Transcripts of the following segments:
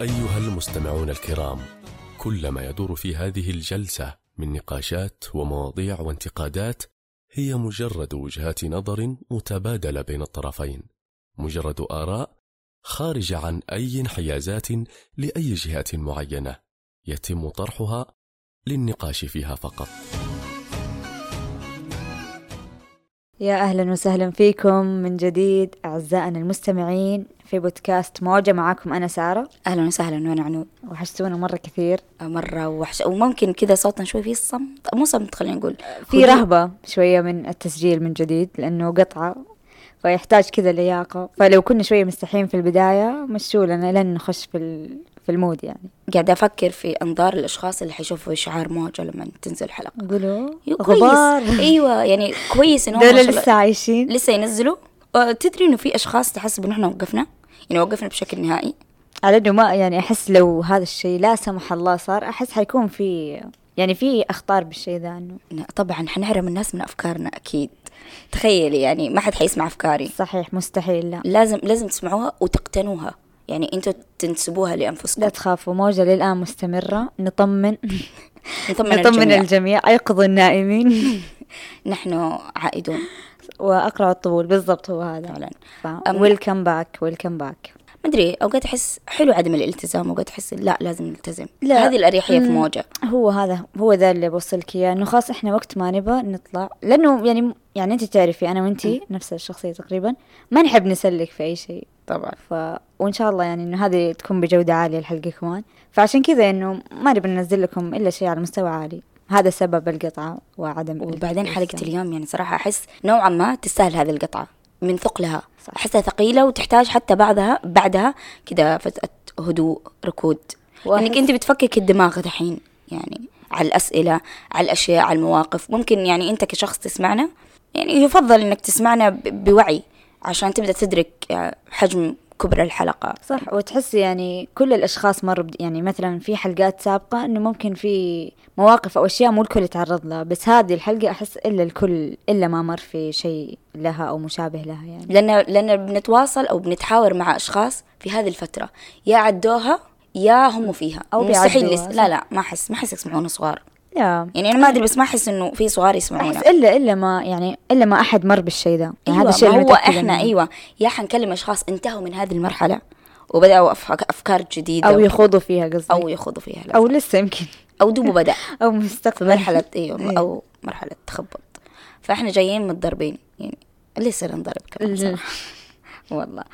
أيها المستمعون الكرام كل ما يدور في هذه الجلسة من نقاشات ومواضيع وانتقادات هي مجرد وجهات نظر متبادلة بين الطرفين مجرد آراء خارجة عن أي انحيازات لأي جهة معينة يتم طرحها للنقاش فيها فقط. يا أهلا وسهلا فيكم من جديد أعزائنا المستمعين في بودكاست موجة معاكم أنا سارة. أهلا وسهلا وأنا عنود وحشتونا مرة كثير. مرة وحش وممكن كذا صوتنا شوي فيه صمت مو صمت خلينا نقول. في. رهبة شوية من التسجيل من جديد لأنه قطعة فيحتاج كذا لياقة. فلو كنا شوية مستحين في البداية مشوا لنا لن نخش في ال- في ال mood يعني. قاعدة أفكر في أنظار الأشخاص اللي حيشوفوا شعار موجة لما تنزل حلقة. قولوا يو غبار. أيوه يعني كويس إنهم دول لسه عايشين. لسه ينزلوا. آه، تدري إنه في أشخاص تحسب انه إحنا وقفنا؟ يعني وقفنا بشكل نهائي. على انه ما يعني أحس لو هذا الشيء لا سمح الله صار أحس حيكون في يعني في أخطار بالشيء ذا إنه. طبعا حنحرم الناس من أفكارنا أكيد. تخيلي يعني ما حد حيسمع أفكاري. صحيح مستحيل لا. لازم لازم تسمعوها وتقتنوها. يعني أنتوا تنسبوها لأنفسكم. لا تخافوا موجة للآن مستمرة. نطمن. نطمن, نطمن الجميع. الجميع. أيقظوا النائمين. نحن عائدون. واقرعوا الطبول بالضبط هو هذا. فعلا. welcome back welcome back ما أدري أوقات أحس حلو عدم الالتزام أوقات أحس لا لازم نلتزم. لا. هذه الأريحية في. موجة. هو هذا هو ذا اللي بوصلك إياه. إنه خلاص إحنا وقت ما نبى نطلع. لأنه يعني يعني أنت تعرفي أنا وانتي نفس الشخصية تقريبا. ما نحب نسلك في أي شيء. طبعا. ف وإن شاء الله يعني إنه هذه تكون بجودة عالية الحلقة كمان فعشان كذا إنه ما نبي ننزل لكم إلا شيء على مستوى عالي. هذا سبب القطعة وعدم وبعدين حلقة الالتزام. اليوم يعني صراحة أحس نوعا ما تستاهل هذه القطعة من ثقلها صح. أحسها ثقيلة وتحتاج حتى بعدها بعدها كذا فتره هدوء ركود إنك أنت بتفكك الدماغ دحين يعني على الأسئلة على الأشياء على المواقف ممكن يعني أنت كشخص تسمعنا يعني يفضل إنك تسمعنا بوعي عشان تبدأ تدرك آه، حجم كبر الحلقة. صح. وتحسي يعني كل الأشخاص مروا بد- يعني مثلا في حلقات سابقة إنه ممكن في مواقف أو أشياء مو الكل يتعرض لها بس هذه الحلقة أحس إلا الكل إلا ما مر في شيء لها أو مشابه لها يعني. لأن لأن بنتواصل أو بنتحاور مع أشخاص في هذه الفترة يا عدوها يا هم فيها. أو مستحيل. لا لا ما أحس ما أحس يسمعونا صغار. لا. يعني أنا ما أدري بس ما أحس إنه في صغار يسمعونا. الا إلا ما يعني إلا ما أحد مر بالشيء ذا يعني أيوه هذا الشيء هو إحنا منه. أيوه. يا حنكلم أشخاص انتهوا من هذه المرحلة وبدأوا. أفكار جديدة أو يخوضوا فيها قصدي. أو يخوضوا فيها أو أو لسه يمكن. أو دوبه بدأ. أو مستقبل. مرحلة أيوه إيه. أو مرحلة تخبط. فإحنا جايين متضربين يعني لسه ننضرب كمان صراحة. والله.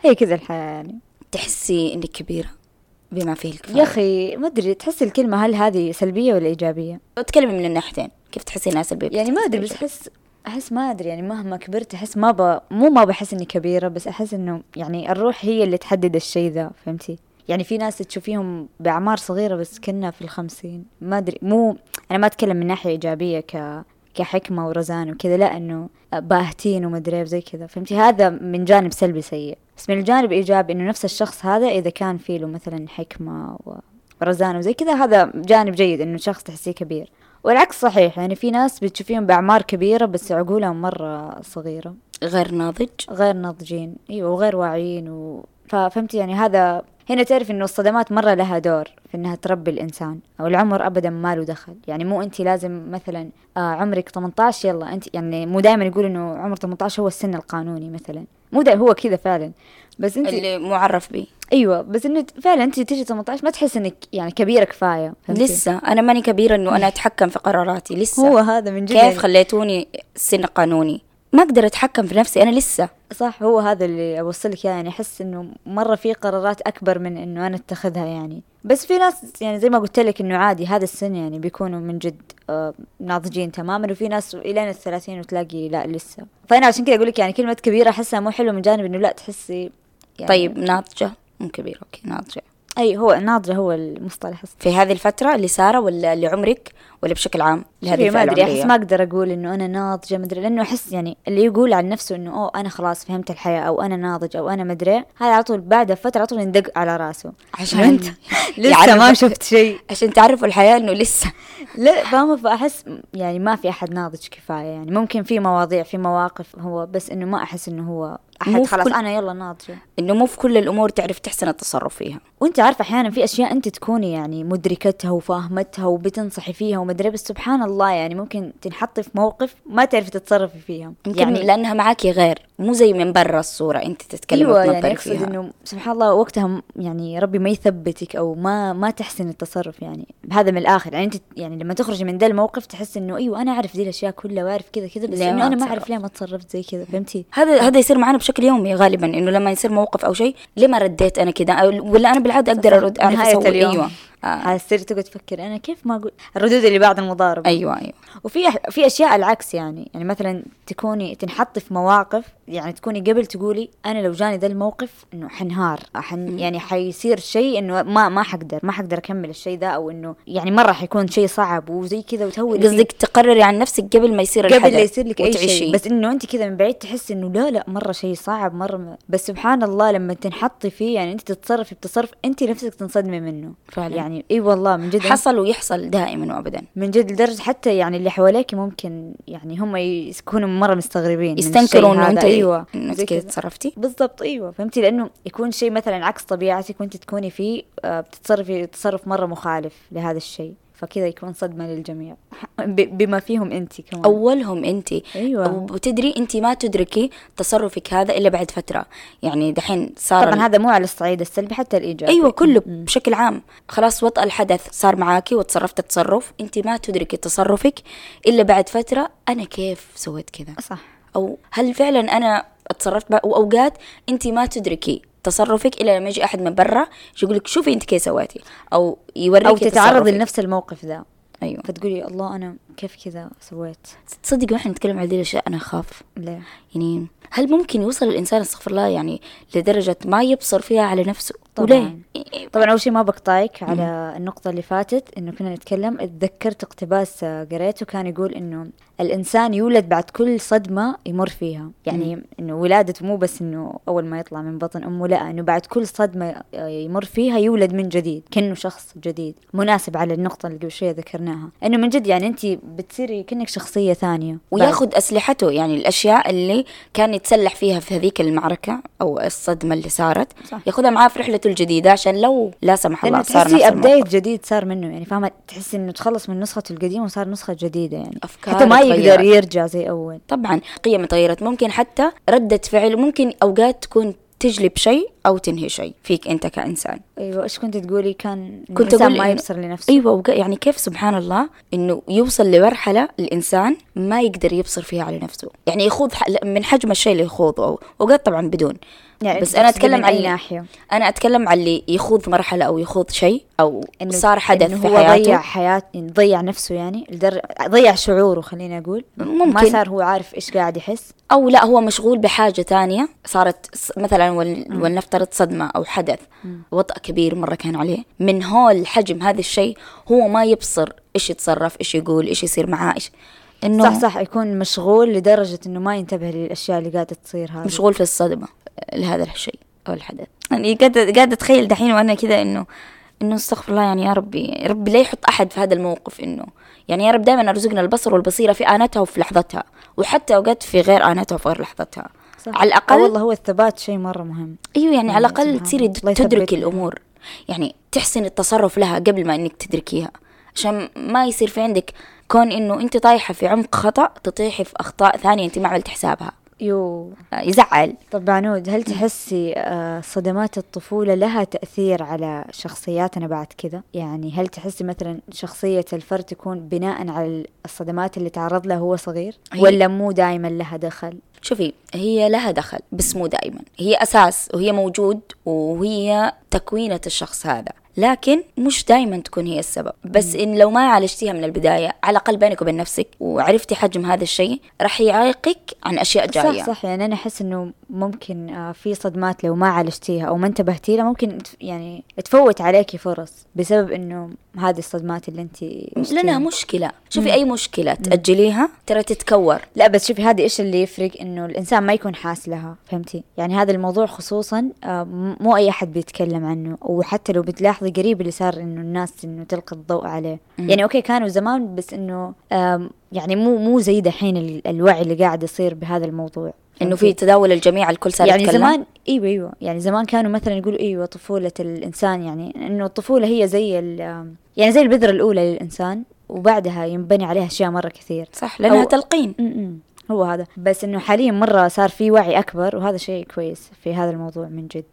هي كذا الحياة يعني. تحسي إنك كبيرة. بما فيه الكفاية. يا أخي ما أدري تحس الكلمة هل هذه سلبية ولا إيجابية؟ تكلمي من الناحيتين كيف تحسي إنها سلبية؟ يعني ما أدري بس احس أحس ما أدري يعني مهما كبرت أحس ما ب... مو ما بحس إني كبيرة بس أحس إنه يعني الروح هي اللي تحدد الشيء ذا فهمتي؟ يعني في ناس تشوفيهم بأعمار صغيرة بس كنا في الخمسين. ما أدري مو أنا ما أتكلم من ناحية إيجابية ك كحكمة ورزان وكذا لا إنه باهتين وما ادري إيه وزي كذا فهمتي؟ هذا من جانب سلبي سيء. بس من الجانب الايجابي إنه نفس الشخص هذا إذا كان فيه له مثلا حكمة ورزانه وزي كذا هذا جانب جيد إنه شخص تحسيه كبير. والعكس صحيح يعني في ناس بتشوفيهم بأعمار كبيرة بس عقولهم مرة صغيرة. غير ناضج. غير ناضجين. أيوة وغير واعيين و... ففهمتي يعني هذا هنا تعرف إنه الصدمات مرة لها دور في إنها تربي الإنسان. أو العمر ابدا ما له دخل. يعني مو انت لازم مثلا آه عمرك 18 يلا انت يعني مو دائما يقول إنه عمر 18 هو السن القانوني مثلا. مو دا هو كذا فعلا. بس انت اللي معرف به أيوه بس إنه فعلا أنت تيجي 18 ما تحس إنك يعني كبيرة كفاية فهمتي؟ لسه. أنا ماني كبيرة إنه أنا أتحكم في قراراتي لسه. هو هذا من جد كيف. خليتوني سن قانوني؟ ما أقدر أتحكم في نفسي أنا لسه. صح هو هذا اللي أوصلك يعني أحس إنه مرة في قرارات أكبر من إنه أنا أتخذها يعني. بس في ناس يعني زي ما قلت لك إنه عادي هذا السن يعني بيكونوا من جد آه ناضجين تماما وفي ناس إلين الثلاثين وتلاقي لا لسه. فأنا عشان كذا أقول لك يعني كلمة كبيرة أحسها مو حلوة من جانب إنه لا تحسي يعني طيب ناضجة؟ مو كبيرة أوكي ناضجة. أي هو ناضجة هو المصطلح. في هذه الفترة اللي ساره ولا اللي عمرك ولا بشكل عام لهذه شوفي ما أدري أحس ما أقدر أقول إنه أنا ناضجه مدري لأنه أحس يعني اللي يقول عن نفسه إنه أوه أنا خلاص فهمت الحياة أو أنا ناضج أو أنا مدري هذا على طول بعد فتره على طول يندق على راسه. عشان انت لسه يعرف- ما شفت شيء. عشان تعرفوا الحياة إنه لسه. لا فاهمة فأحس يعني ما في أحد ناضج كفاية يعني. ممكن في مواضيع في مواقف هو بس إنه ما أحس إنه هو في خلاص كل- أنا يلا ناضجة. إنه مو في كل الأمور تعرف تحسن التصرف فيها. وأنت عارفة أحيانا في أشياء أنت تكوني يعني مدركتها وفاهمتها وبتنصحي فيها ومدري بس سبحان الله يعني ممكن تنحطي في موقف ما تعرفي تتصرفي فيها. يمكن يعني لأنها معاكي غير مو زي من برا الصورة أنت تتكلم أيوه يعني أقصد فيها. إنه سبحان الله وقتها يعني ربي ما يثبتك أو ما ما تحسن التصرف يعني هذا من الآخر. يعني أنت يعني لما تخرجي من ذا الموقف تحس إنه أيوه أنا أعرف ذي الأشياء كلها وأعرف كذا كذا بس ليه إنه ما أنا ما أتصرف؟ أعرف ليه ما تصرفت زي كذا فهمتي؟ هذا هذا يصير معنا بشكل يومي غالبا إنه لما يصير موقف أو شيء ليه ما رديت أنا كذا؟ أو- ولا أنا بالعادة أقدر أرد؟ اعرف نهاية أسوي اليوم. أيوه. آه. تصير تقعد تفكر أنا كيف ما أقول الردود اللي بعد المضاربة أيوه أيوه وفي أح- في أشياء العكس يعني يعني مثلا تكوني تنحطي في مواقف يعني تكوني قبل تقولي أنا لو جاني ذا الموقف إنه حنهار حن يعني حيصير شيء إنه ما ما حقدر ما حقدر أكمل الشيء ذا أو إنه يعني مرة حيكون شيء صعب وزي كذا وتهولي فيه. قصدك تقرري عن نفسك قبل ما يصير قبل الحدث لا يصير لك أي. شيء بس إنه أنت كذا من بعيد تحسي إنه لا لا مرة شيء صعب مرة م... بس سبحان الله لما تنحطي فيه يعني أنت تتصرفي بتصرف أنت نفسك تنصدمي منه فعلا. يعني إي والله من جد حصل ويحصل دائما وابدا. من جد لدرجة حتى يعني اللي حواليك ممكن يعني هم يكونوا مرة مستغربين يستنكروا انه. انت أيوه زي كذا. تصرفتي بالضبط إيوه فهمتي؟ لأنه يكون شيء مثلا عكس طبيعتك وأنت تكوني فيه آه، بتتصرفي تصرف مرة مخالف لهذا الشيء. فكذا يكون صدمة للجميع. بما فيهم انت كمان. أولهم انت. أيوة. وتدري انت ما تدركي تصرفك هذا إلا بعد فترة. يعني دحين صار طبعا هذا مو على الصعيد السلبي حتى الإيجابي. أيوه كله بشكل عام. خلاص وطأ الحدث صار معاكي وتصرفت تصرف. انت ما تدركي تصرفك إلا بعد فترة. أنا كيف سويت كذا؟ صح. أو هل فعلا أنا تصرفت بقى واوقات انت ما تدركي تصرفك الا لما يجي أحد من برا يقول لك شوفي أنت كيف سويتي أو يوريك أو تتعرضي تصرفك. لنفس الموقف ذا أيوه فتقولي الله أنا كيف كذا سويت؟ تصدق وإحنا نتكلم عن هذه الأشياء أنا أخاف. ليه؟ يعني هل ممكن يوصل الإنسان استغفر الله يعني لدرجة ما يبصر فيها على نفسه؟ طبعاً. وليه طبعا أول شيء ما بقطعك على النقطة اللي فاتت إنه كنا نتكلم اتذكرت اقتباس قريته كان يقول إنه الإنسان يولد بعد كل صدمة يمر فيها. يعني إنه ولادته مو بس إنه أول ما يطلع من بطن أمه لا إنه بعد كل صدمة آه، يمر فيها يولد من جديد كأنه شخص جديد مناسب على النقطة اللي قبل شوية ذكرناها. إنه من جد يعني أنت بتصيري كأنك شخصية ثانية. وياخذ أسلحته يعني الأشياء اللي كان يتسلح فيها في هذيك المعركة أو الصدمة اللي صارت صح. ياخذها معاه في رحلته الجديدة عشان لو لا سمح الله صار تحسي ابديت جديد صار منه يعني فاهمة؟ تحسي إنه تخلص من نسخته القديمه وصار نسخة جديدة يعني. أفكار حتى ما يقدر تغيرت. يرجع زي أول. طبعا قيم تغيرت. ممكن حتى ردة فعل ممكن أوقات تكون تجلب شيء أو تنهي شيء فيك أنت كإنسان. أيوه إيش كنت تقولي؟ كان كنت أقول ما إنه- يبصر لنفسه. أيوه وق- يعني كيف سبحان الله إنه يوصل لمرحلة الإنسان ما يقدر يبصر فيها على نفسه. يعني يخوض ح- من حجم الشيء اللي يخوضه أو اوقات طبعا بدون. يعني بس أنا أتكلم عن أي ناحية؟ أنا أتكلم عن اللي يخوض مرحلة أو يخوض شيء أو إنه صار حدث إنه في هو حياته. ضيع يعني ضيع نفسه يعني لدر... ضيع شعوره خليني أقول. ما ممكن. صار هو عارف إيش قاعد يحس. أو لا هو مشغول بحاجة تانية صارت مثلا ول... ولنفترض صدمة أو حدث. وطأ كبير مرة كان عليه. من هول حجم هذا الشيء هو ما يبصر إيش يتصرف إيش يقول إيش يصير معاه إيش إنه صح صح يكون مشغول لدرجة إنه ما ينتبه للأشياء اللي قاعدة تصير هذه. مشغول في الصدمة لهذا الشيء أو الحدث. يعني قاعدة قاعدة أتخيل دحين وأنا كذا إنه إنه استغفر الله يعني يا ربي يا ربي لا يحط أحد في هذا الموقف إنه يعني يا رب دائما أرزقنا البصر والبصيرة في انتها وفي لحظتها وحتى أوقات في غير انتها وفي غير لحظتها. صح. على الاقل والله هو الثبات شيء مرة مهم أيوه يعني على سبحان الاقل تصيري تدركي. الأمور يعني تحسن التصرف لها قبل ما إنك تدركيها عشان ما يصير في عندك كون إنه أنت طايحة في عمق خطأ تطيحي في أخطاء ثانية أنت ما عملت حسابها يو يزعل طب عنود هل تحسي آه، صدمات الطفولة لها تأثير على شخصياتنا بعد كذا؟ يعني هل تحسي مثلا شخصية الفرد تكون بناء على الصدمات اللي تعرض لها وهو صغير؟ ولا مو دائما لها دخل؟ شوفي هي لها دخل بس مو دائما هي أساس وهي موجود وهي تكوينة الشخص هذا. لكن مش دائما تكون هي السبب. بس إن لو ما عالجتيها من البداية على الأقل بينك وبين نفسك وعرفتي حجم هذا الشيء راح يعيقك عن أشياء جاية صح صح. يعني أنا أحس إنه ممكن آه، في صدمات لو ما عالجتيها أو ما انتبهتي لها ممكن يعني تفوت عليكي فرص بسبب إنه هذه الصدمات اللي انت لأنها مشكلة. شوفي أي مشكلة تأجليها ترى تتكور. لا بس شوفي هذه إيش اللي يفرق؟ إنه الإنسان ما يكون حاس لها فهمتي؟ يعني هذا الموضوع خصوصا آه، مو أي أحد بيتكلم عنه وحتى لو بتلاحظي قريب اللي صار إنه الناس إنه تلقي الضوء عليه. يعني أوكي كانوا زمان بس إنه يعني مو مو زي دحين ال- الوعي اللي قاعد يصير بهذا الموضوع. فهمتي؟ في تداول الجميع الكل صار يعني يتكلم؟ زمان إيوه إيوه. يعني زمان كانوا مثلا يقولوا إيوه طفولة الإنسان يعني إنه الطفولة هي زي يعني زي البذرة الأولى للإنسان وبعدها ينبني عليها أشياء مرة كثير. صح لأنها أو- تلقين. م-م. هو هذا. بس إنه حاليا مرة صار في وعي أكبر وهذا شيء كويس في هذا الموضوع من جد.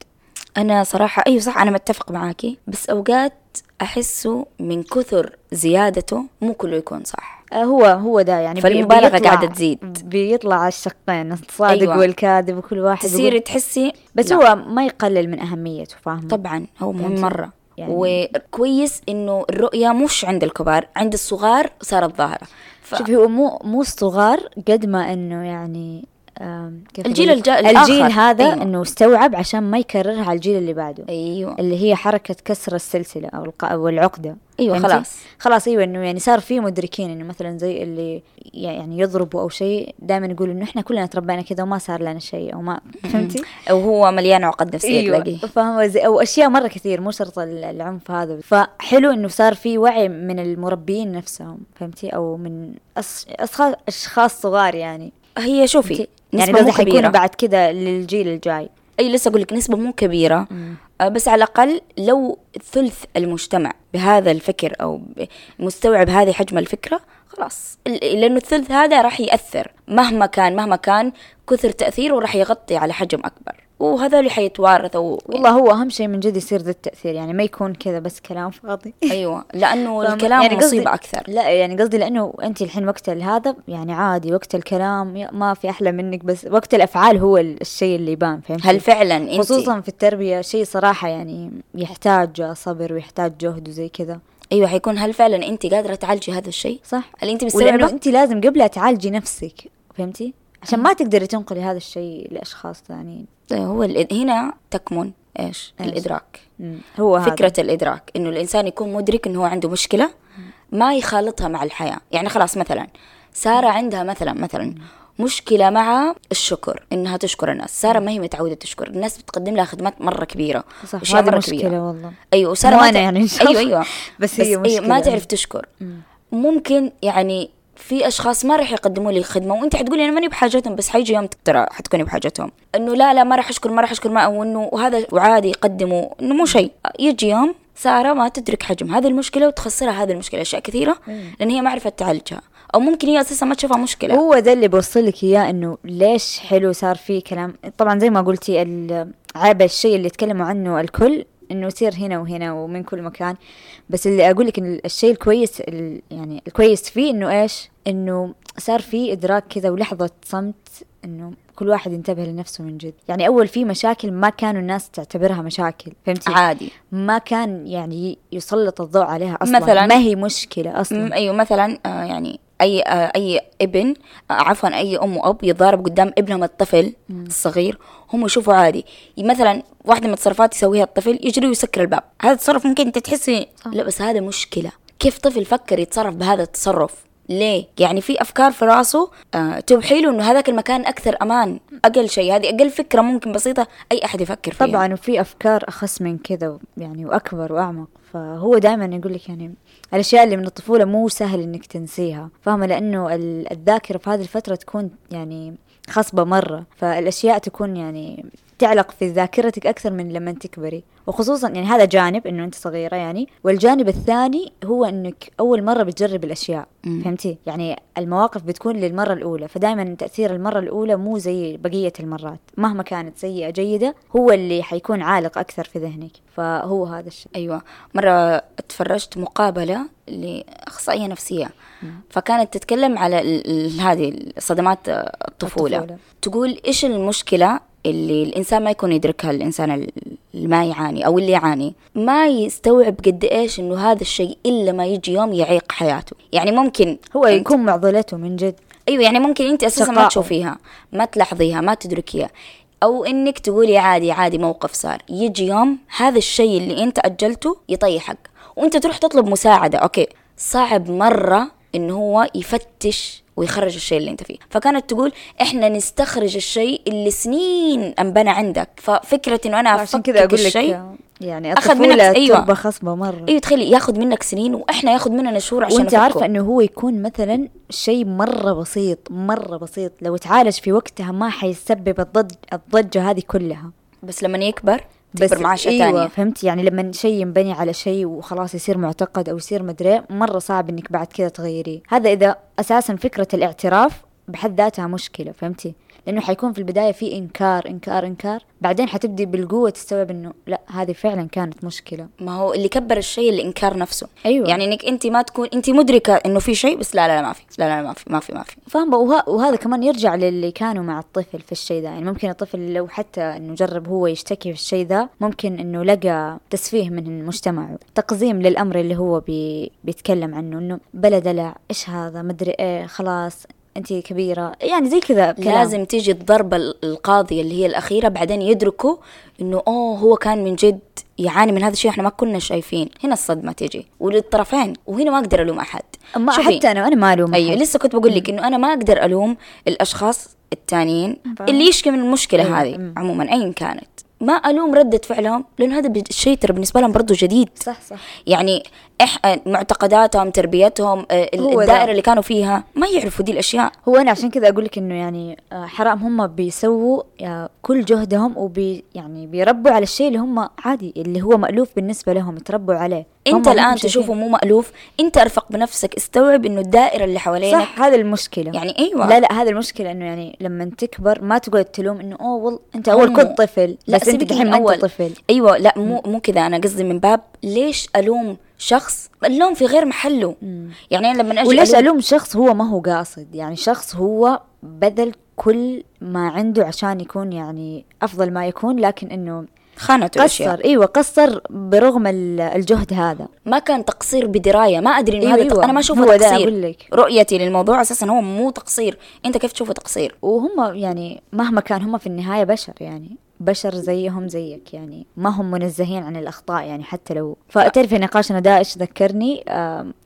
أنا صراحة أيوة صح أنا متفق معاكي بس أوقات أحسه من كثر زيادته مو كله يكون صح آه هو هو ده يعني فالمبالغة قاعدة تزيد. بيطلع الشقين الصادق أيوة. والكاذب وكل واحد تصيري يقول تحسي بس لا. هو ما يقلل من أهميته فاهمة طبعا هو مهم فهمتي؟ مرة يعني- وكويس إنه الرؤية مش عند الكبار عند الصغار صارت ظاهرة ف... شوفي هو مو مو الصغار قد ما إنه يعني كيف الجيل؟ الجا- الجيل. هذا أيوة. إنه استوعب عشان ما يكررها على الجيل اللي بعده أيوه اللي هي حركة كسر السلسلة أو الق... أو العقدة أيوة، فهمتي؟ خلاص. خلاص أيوة إنه يعني صار في مدركين إنه مثلا زي اللي يعني يضربوا أو شيء دائما يقولوا إنه إحنا كلنا تربينا كذا وما صار لنا شيء أو ما فهمتي؟ أو هو مليان عقد نفسية أيوه تلاقيه فاهمة زي أو أشياء مرة كثير مو شرط ال- العنف هذا فحلو إنه صار في وعي من المربيين نفسهم فهمتي؟ أو من أص... أشخاص صغار يعني هي شوفي يعني نسبة مو كبيرة. بعد كذا للجيل الجاي. أي لسه أقول لك نسبة مو كبيرة. آه، بس على الأقل لو ثلث المجتمع بهذا الفكر أو مستوعب هذه حجم الفكرة خلاص. لأنه الثلث هذا راح يأثر مهما كان مهما كان كثر تأثيره راح يغطي على حجم أكبر. وهذول حيتوارثوا والله هو أهم شيء من جد يصير ذا التأثير يعني ما يكون كذا بس كلام فاضي. أيوه لأنه؟ الكلام يعني قصدي- مصيبة أكثر. لا يعني قصدي لأنه انت الحين وقت هذا يعني عادي وقت الكلام ما في أحلى منك بس وقت الأفعال هو ال- الشيء اللي يبان فهمت هل فعلا انت؟ خصوصا في التربية شيء صراحة يعني يحتاج صبر ويحتاج جهد وزي كذا. أيوه حيكون هل فعلا انت قادرة تعالجي هذا الشيء؟ صح. هل انت مستوعبة؟ انت لازم قبلها تعالجي نفسك فهمتي؟ عشان ما تقدري تنقلي هذا الشيء لأشخاص ثانيين. هو. هنا تكمن إيش؟ الإدراك مم. هو هذا فكرة الإدراك إنه الإنسان يكون مدرك إنه هو عنده مشكلة ما يخالطها مع الحياة يعني خلاص مثلا سارة عندها مثلا مثلا مشكلة مع الشكر إنها تشكر الناس، سارة ما هي متعودة تشكر، الناس بتقدم لها خدمات مرة كبيرة صح أشياء مرة مشكله كبيرة. والله أيوه وسارة مو ما يعني أيوه الله. أيوه بس هي أيوة ما مشكلة. تعرف تشكر ممكن يعني في أشخاص ما راح يقدموا لي خدمه وأنت حتقولي أنا ماني بحاجتهم بس حيجي يوم ترى حتكوني بحاجتهم. إنه لا لا ما راح أشكر ما راح أشكر ما وانه وهذا وعادي يقدموا إنه مو شيء. يجي يوم سارة ما تدرك حجم هذه المشكلة وتخسرها هذه المشكلة أشياء كثيرة لأن هي ما عرفت تعالجها. أو ممكن هي أساسا ما تشوفها مشكلة. هو ده اللي بوصل لك إياه إنه ليش حلو صار في كلام؟ طبعا زي ما قلتي عيب الشيء اللي يتكلموا عنه الكل إنه يصير هنا وهنا ومن كل مكان. بس اللي أقول لك إن الشيء الكويس ال- يعني الكويس فيه إنه إيش؟ إنه صار في إدراك كذا ولحظة صمت إنه كل واحد ينتبه لنفسه من جد. يعني أول في مشاكل ما كانوا الناس تعتبرها مشاكل فهمتي؟ عادي. ما كان يعني يسلط الضوء عليها أصلا. مثلاً- ما هي مشكلة أصلا. أيوه مثلا آه يعني أي آه أي ابن آه عفوا أي أم وأب يتضارب قدام ابنهم الطفل الصغير هم يشوفوا عادي. مثلا واحدة من التصرفات يسويها الطفل يجري ويسكر الباب. هذا التصرف ممكن أنت تحسي لا بس هذا مشكلة. كيف طفل فكر يتصرف بهذا التصرف؟ ليه؟ يعني في أفكار في راسه آه توحي له إنه هذاك المكان أكثر أمان، أقل شيء. هذه أقل فكرة ممكن بسيطة أي أحد يفكر فيها. طبعا وفي أفكار أخص من كذا يعني وأكبر وأعمق. فهو دائما يقول لك يعني الأشياء اللي من الطفولة مو سهل إنك تنسيها فاهمة؟ لأنه ال- الذاكرة في هذه الفترة تكون يعني خصبة مرة فالأشياء تكون يعني تعلق في ذاكرتك أكثر من لما تكبري. وخصوصا يعني هذا جانب إنه أنت صغيرة يعني. والجانب الثاني هو إنك أول مرة بتجرب الأشياء. فهمتي؟ يعني المواقف بتكون للمرة الأولى. فدائما تأثير المرة الأولى مو زي بقية المرات. مهما كانت سيئة جيدة هو اللي حيكون عالق أكثر في ذهنك. فهو هذا الشيء. أيوه. مرة اتفرجت مقابلة لأخصائية نفسية. فكانت تتكلم على هذه صدمات الطفولة. الطفولة. تقول إيش المشكلة اللي الإنسان ما يكون يدركها الإنسان ال- اللي ما يعاني أو اللي يعاني. ما يستوعب قد إيش إنه هذا الشيء إلا ما يجي يوم يعيق حياته. يعني ممكن هو أنت- يكون معضلته من جد. أيوه يعني ممكن أنت أساسا ما. تشوفيها ما تلاحظيها ما تدركيها. أو إنك تقولي عادي عادي موقف صار. يجي يوم هذا الشيء اللي أنت أجلته يطيحك. وأنت تروح تطلب مساعدة. أوكي. صعب مرة إنه هو يفتش ويخرج الشيء اللي انت فيه. فكانت تقول إحنا نستخرج الشيء اللي سنين أنبنى عندك. ففكرة إنه أنا عشان كذا أقول لك الشيء يعني أخذ منك- الطفولة أيوة. تربة خصبة مرة. أيوه تخيلي ياخذ منك سنين وإحنا ياخذ مننا شهور عشان وأنت. عارفة إنه هو يكون مثلا شيء مرة بسيط مرة بسيط. لو تعالج في وقتها ما حيسبب الضج الضجة هذه كلها. بس لما يكبر بس تكبر معاه اشياء أيوه ثانية فهمت يعني لما شيء ينبني على شيء وخلاص يصير معتقد أو يصير مدري مرة صعب إنك بعد كذا تغيريه. هذا إذا أساسا فكرة الاعتراف بحد ذاتها مشكلة فهمتي؟ لأنه حيكون في البداية في إنكار إنكار إنكار. بعدين حتبدي بالقوة تستوعب إنه لا هذه فعلا كانت مشكلة. ما هو اللي كبر الشيء الإنكار نفسه. أيوة. يعني إنك أنت ما تكون أنت مدركة إنه في شيء بس لا لا, لا ما في. لا لا, ما في ما في ما في. فاهمة؟ وه... وهذا كمان يرجع للي كانوا مع الطفل في الشيء ذا يعني ممكن الطفل لو حتى إنه جرب هو يشتكي في الشيء ذا ممكن إنه لقى تسفيه من المجتمع. تقزيم للأمر اللي هو بي... بيتكلم عنه إنه بلا دلع إيش هذا؟ مدري إيه خلاص. انت كبيرة. يعني زي كذا كلام. لازم تيجي الضربة ال- القاضية اللي هي الأخيرة بعدين يدركوا إنه أوه هو كان من جد يعاني من هذا الشيء. إحنا ما كنا شايفين. هنا الصدمة تيجي. وللطرفين وهنا ما أقدر ألوم أحد. ما حتى أنا أنا ما ألوم أيوه. لسه كنت بقول لك إنه أنا ما أقدر ألوم الأشخاص التانيين. اللي يشكي من المشكلة أيوة، هذه أمم. عموما ايا كانت. ما ألوم ردة فعلهم لأنه هذا الشيء ترى بالنسبة لهم برضه جديد. صح صح. يعني إح معتقداتهم تربيتهم آه، الدائرة. اللي كانوا فيها ما يعرفوا دي الأشياء. هو أنا عشان كذا أقول لك إنه يعني آه، حرام هم بيسووا آه، كل جهدهم وبي يعني بيربوا على الشيء اللي هم عادي اللي هو مألوف بالنسبة لهم يتربوا عليه. أنت الآن تشوفه مو مألوف أنت أرفق بنفسك استوعب إنه الدائرة اللي حوالينك صح هذا المشكلة. يعني أيوه. لا لا هذا المشكلة إنه يعني لما تكبر ما تقعد تلوم إنه أوه والله أنت أول كنت طفل. لا بس أنت من ما أنت. طفل. أيوه لا مو مو كذا أنا قصدي من باب ليش ألوم شخص اللوم في غير محله. يعني أنا لما أجي وليش الوم شخص هو ما هو قاصد. يعني شخص هو بذل كل ما عنده عشان يكون يعني أفضل ما يكون لكن إنه خانته قصر. إيوه قصر برغم ال- الجهد هذا. ما كان تقصير بدراية. ما أدري إنه أيوة، هذا أيوة. أنا ما أشوفه هو تقصير. أقول لك. رؤيتي للموضوع أساسا هو مو تقصير. أنت كيف تشوفه تقصير؟ وهم يعني مهما كان هم في النهاية بشر يعني. بشر زيهم زيك يعني ما هم منزهين عن الأخطاء يعني حتى لو فتعرف في نقاشنا ده إيش ذكرني؟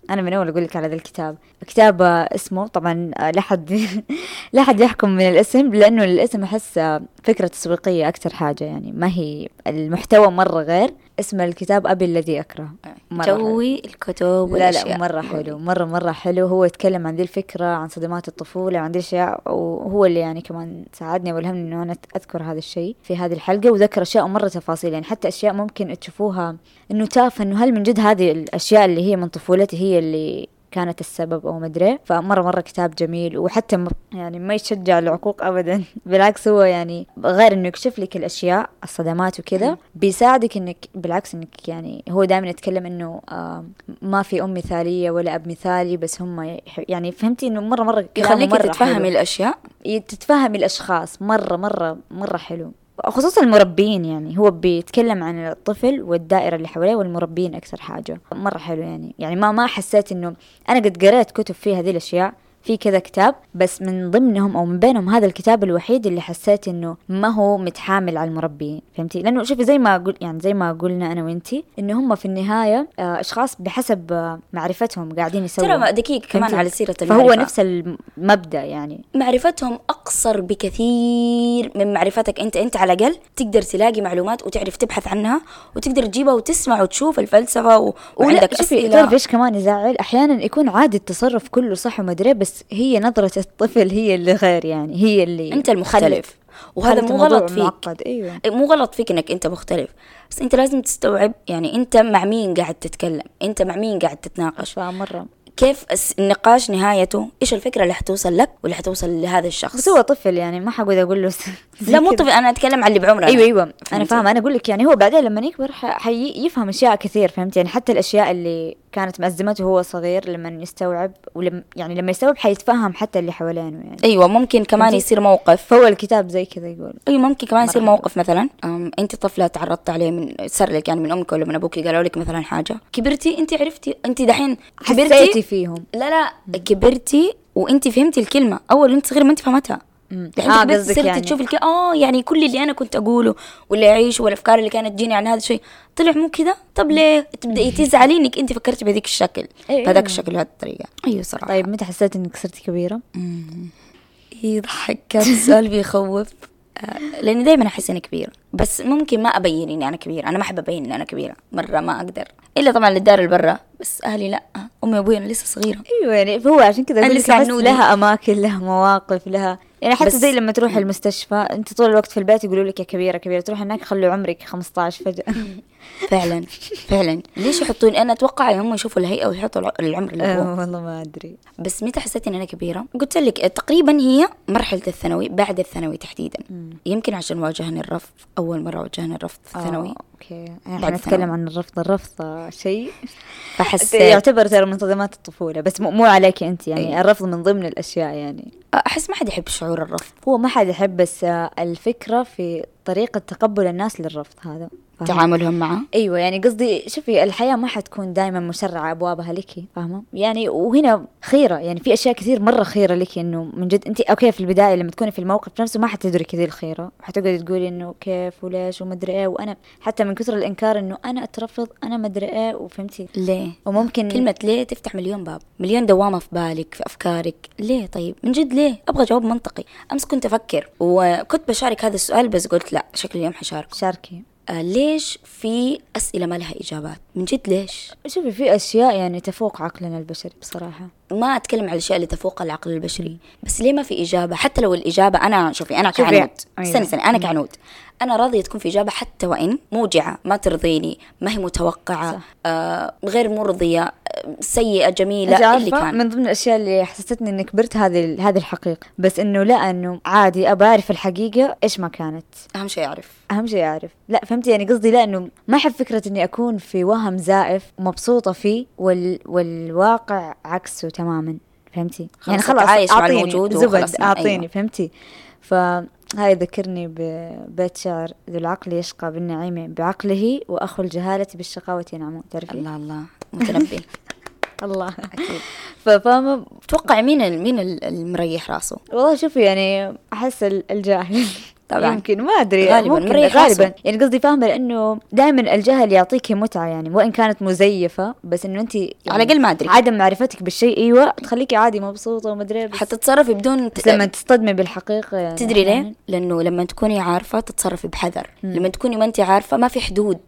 أنا من أول أقول لك على ذا الكتاب. كتاب اسمه طبعا لا حد لا حد يحكم من الاسم لأنه الاسم أحس فكرة تسويقية أكثر حاجة يعني ما هي المحتوى مرة غير. اسم الكتاب أبي الذي أكره. مرة حلو. توي الكتب لا لا مرة حلو مرة مرة حلو. هو يتكلم عن ذي الفكرة عن صدمات الطفولة وعن ذي الأشياء وهو اللي يعني كمان ساعدني والهمني إنه أنا أذكر هذا الشيء في هذه الحلقة وذكر أشياء مرة تفاصيل. يعني حتى أشياء ممكن تشوفوها إنه تافهة إنه هل من جد هذه الأشياء اللي هي من طفولتي هي اللي كانت السبب أو مدري. فمرة مرة كتاب جميل وحتى يعني ما يشجع العقوق ابدا. بالعكس هو يعني غير إنه يكشف لك الأشياء الصدمات وكذا. بيساعدك انك بالعكس إنك يعني هو دائما يتكلم إنه آه ما في أم مثالية ولا أب مثالي بس هم يعني فهمتي إنه مره مرة يخليك تتفهمي. الأشياء؟ تتفهمي الأشخاص. مره مره مرة حلو. خصوصا المربين يعني. هو بيتكلم عن الطفل والدائرة اللي حواليه والمربين أكثر حاجة. مرة حلو يعني. يعني ما ما حسيت إنه أنا قد قريت كتب فيه هذه الأشياء في كذا كتاب بس من ضمنهم أو من بينهم هذا الكتاب الوحيد اللي حسيت إنه ما هو متحامل على المربين فهمتي؟ لأنه شوفي زي ما قل يعني زي ما قلنا أنا وإنتي إنه هم في النهاية آه، أشخاص بحسب آه، معرفتهم قاعدين يسووا ترى دقيقة كمان؟ على سيرة فهو المعرفة. نفس المبدأ يعني. معرفتهم أقصر بكثير من معرفتك أنت. أنت على الأقل تقدر تلاقي معلومات وتعرف تبحث عنها وتقدر تجيبها وتسمع وتشوف الفلسفة و... وعندك أسئلة. تعرف إيش كمان يزعل؟ أحيانا يكون عادي التصرف كله صح ومدري بس هي نظرة الطفل هي اللي غير يعني هي اللي أنت المختلف وهذا خلت مو غلط فيك. معقد أيوه. مو غلط فيك إنك أنت مختلف. بس أنت لازم تستوعب يعني أنت مع مين قاعد تتكلم؟ أنت مع مين قاعد تتناقش؟ فمرة كيف النقاش نهايته؟ إيش الفكرة اللي حتوصل لك واللي حتوصل لهذا الشخص؟ بس هو طفل يعني ما حقعد أقول له لا مو. طفل أنا أتكلم عن اللي بعمرنا أيوه أيوه. أنا؟ فاهمة. أنا أقول لك يعني هو بعدين لما يكبر حيفهم أشياء كثير فهمت يعني؟ حتى الأشياء اللي كانت مأزمته وهو صغير لما يستوعب ولما يعني لما يستوعب حيتفهم حتى اللي حوالينه يعني أيوه ممكن كمان؟ يصير موقف فهو الكتاب زي كذا يقول أيوه ممكن كمان يصير. موقف مثلا أنت طفلة تعرضت عليه من صار لك يعني من أمك ولا من أبوك قالوا لك مثلا حاجة كبرتي أنت عرفتي أنت دحين حسيتي كبرتي فيهم لا لا كبرتي وأنت فهمتي الكلمة أول وانت صغيرة ما أنت فهمتها. دحين آه، كبرتي قصدك صرتي يعني. تشوفي الك... آه يعني كل اللي أنا كنت أقوله واللي أعيشه والأفكار اللي كانت تجيني عن هذا الشيء طلع مو كذا؟ طب ليه؟ تبداي تزعلي إنك أنت فكرتي بهذيك الشكل أيوة. بهذاك الشكل بهذه الطريقة. أيوه صراحة. طيب متى حسيت إنك صرتي كبيرة؟ يضحك كان السؤال بيخوف. آه، لأني دائما أحس إني كبيرة. بس ممكن ما أبين إني أنا كبيرة. أنا ما أحب أبين إني أنا كبيرة. مرة ما أقدر. إلا طبعا للدار اللي برا. بس أهلي لا. أمي وأبوي أنا لسه صغيرة. أيوه يعني فهو عشان كذا أنا أقول لك لسه. لها أماكن لها مواقف لها يعني حتى زي لما تروح المستشفى أنت طول الوقت في البيت يقولوا لك يا كبيرة كبيرة تروح هناك خلوا عمرك 15 فجأة. فعلا فعلا. ليش يحطون أنا أتوقع هم يشوفوا الهيئة ويحطوا الع- العمر اللي هو. آه، والله ما أدري. بس متى حسيت إن أنا كبيرة؟ قلت لك تقريبا هي مرحلة الثانوي بعد الثانوي تحديدا. يمكن عشان واجهني الرفض أول مرة واجهني الرفض في الثانوي. آه، أوكي. بعد إحنا نتكلم. عن الرفض الرفض شيء. فحسيت يعتبر ترى من صدمات الطفولة بس مو عليك أنت يعني أي. الرفض من ضمن الأشياء يعني. أحس ما حد يحب شعور الرفض. هو ما حد يحب بس الفكرة في طريقة تقبل الناس للرفض هذا. تعاملهم معه؟ أيوه يعني قصدي شوفي الحياة ما حتكون دائما مشرعة أبوابها لك فاهمة؟ يعني وهنا خيرة يعني في أشياء كثير مرة خيرة لك إنه من جد انت أوكي في البداية لما تكوني في الموقف نفسه ما حتدركي ذي الخيرة. حتقعدي تقولي إنه كيف وليش ومدري إيه وأنا حتى من كثر الإنكار إنه أنا أترفض أنا مدري إيه وفهمتي؟ ليه؟ وممكن كلمة ليه تفتح مليون باب مليون دوامة في بالك في أفكارك؟ ليه طيب؟ من جد ليه؟ أبغى جواب منطقي. أمس كنت أفكر وكنت بشارك هذا السؤال بس قلت لا شكلي اليوم حشاركه. شاركي. ليش في أسئلة ما لها إجابات؟ من جد ليش؟ شوفي في أشياء يعني تفوق عقلنا البشري بصراحة. ما أتكلم على الأشياء اللي تفوق العقل البشري بس ليه ما في إجابة؟ حتى لو الإجابة أنا شوفي أنا كعنود. أيوة. استني استني أنا كعنود. أنا راضية تكون في إجابة حتى وإن موجعة ما ترضيني ما هي متوقعة صح. آه غير مرضية آه، سيئة جميلة اللي كان. من ضمن الأشياء اللي حسستني إني كبرت هذه هذه الحقيقة. بس إنه لا إنه عادي أبى أعرف الحقيقة إيش ما كانت. أهم شيء أعرف. أهم شيء أعرف. لا فهمتي؟ يعني قصدي لا إنه ما أحب فكرة إني أكون في وهم زائف ومبسوطه فيه وال... والواقع عكسه تماما. فهمتي؟ يعني خلاص أتعايش مع الموجود زبد وخلاص، أعطيني أيوة. فهمتي فهاي ذكرني ببيت شعر ذو العقل يشقى بالنعيم بعقله وأخو الجهالة بالشقاوة ينعم. تعرفي؟ الله الله. متنبي. الله. أكيد. ففاهمه توقع مين مين ال- المريح راسه؟ والله شوفي يعني أحس ال- الجاهل. طبعاً. يمكن ما أدري غالباً، ممكن غالبا. راسه. يعني قصدي فاهمة لأنه دائما الجهل يعطيكي متعة يعني وإن كانت مزيفة بس إنه أنت يعني على الأقل ما أدري. عدم معرفتك بالشيء أيوه تخليكي عادي مبسوطة وما أدري حتتصرفي بدون بس لما تصطدمي بالحقيقة يعني. تدري ليه؟ لأنه لما تكوني عارفة تتصرفي بحذر. لما تكوني ما أنت عارفة ما في حدود.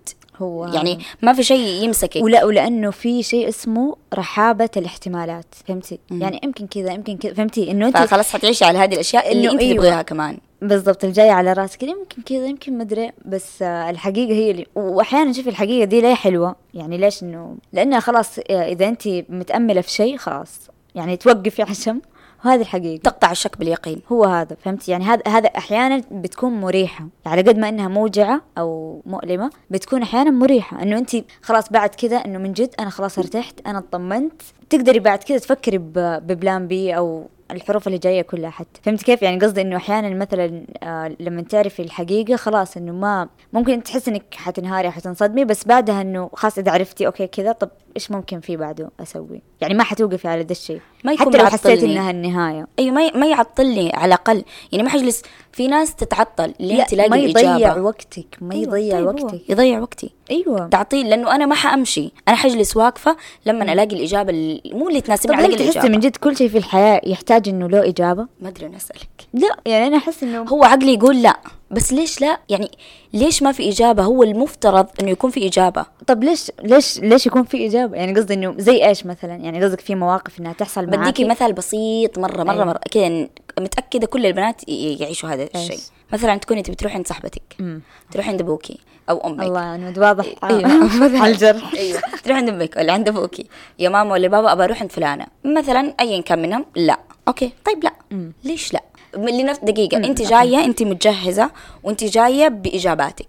هو يعني ما في شيء يمسكك. ولا ولأنه في شيء اسمه رحابة الاحتمالات. فهمتي؟ يعني يمكن كذا يمكن كذا. فهمتي؟ إنه أنت فخلاص حتعيشي على هذه الأشياء اللي أنت أيوة. تبغيها كمان. بالضبط الجاية على راسك يمكن كذا يمكن مدري بس الحقيقة هي اللي وأحيانا شوفي الحقيقة دي ليه حلوة؟ يعني ليش إنه لأنها خلاص إذا أنت متأملة في شيء خلاص يعني توقفي عشم وهذه الحقيقة. تقطع الشك باليقين. هو هذا فهمتي؟ يعني هذا هذا أحيانا بتكون مريحة على قد ما إنها موجعة أو مؤلمة بتكون أحيانا مريحة. إنه أنت خلاص بعد كذا إنه من جد أنا خلاص ارتحت أنا اطمنت. تقدري بعد كذا تفكري ب plan B أو الحروف اللي جاية كلها حتى. فهمت كيف؟ يعني قصدي إنه أحيانا مثلا آه لما تعرفي الحقيقة خلاص إنه ما ممكن تحس إنك حتنهاري حتنصدمي بس بعدها إنه خلاص إذا عرفتي okay كذا طب إيش ممكن في بعده أسوي؟ يعني ما حتوقفي على ذا الشيء. ما يكون حتى لو حسيت. إنها النهاية. أيوه ما ما يعطلني على الأقل. يعني ما حجلس في ناس تتعطل. لين لا تلاقي ما يضيع الاجابه وقتك ما أيوة، يضيع طيب وقتك. يضيع وقتي. أيوه. تعطيل لأنه أنا ما حأمشي. أنا حجلس واقفة لما ألاقي الإجابة اللي مو اللي تناسبني ألاقي تحسي الإجابة. من جد كل شيء في الحياة يحتاج إنه له إجابة؟ ما أدري أنا أسألك. لا يعني أنا أحس إنه هو عقلي يقول لا. بس ليش لا؟ يعني ليش ما في إجابة؟ هو المفترض إنه يكون في إجابة. طب ليش ليش ليش يكون في إجابة؟ يعني قصدي إنه زي إيش مثلا؟ يعني قصدك في مواقف إنها تحصل معاكي بديكي مثال بسيط مرة مرة أيوة. مرة. كذا متأكدة كل البنات يعيشوا هذا الشيء. مثلا تكوني تبي تروحي عند صاحبتك. تروحي عند أبوكي أو أمك. الله إنه واضح. أيوه. على الجرح. أيوه. تروح عند أمك ولا عند أبوكي. يا ماما ولا بابا ابى أروح عند فلانة. مثلا ايا كان منهم لا. أوكي. طيب لا. ليش لا؟ لنفس دقيقة. انت جاية انت متجهزة وانت جاية بإجاباتك.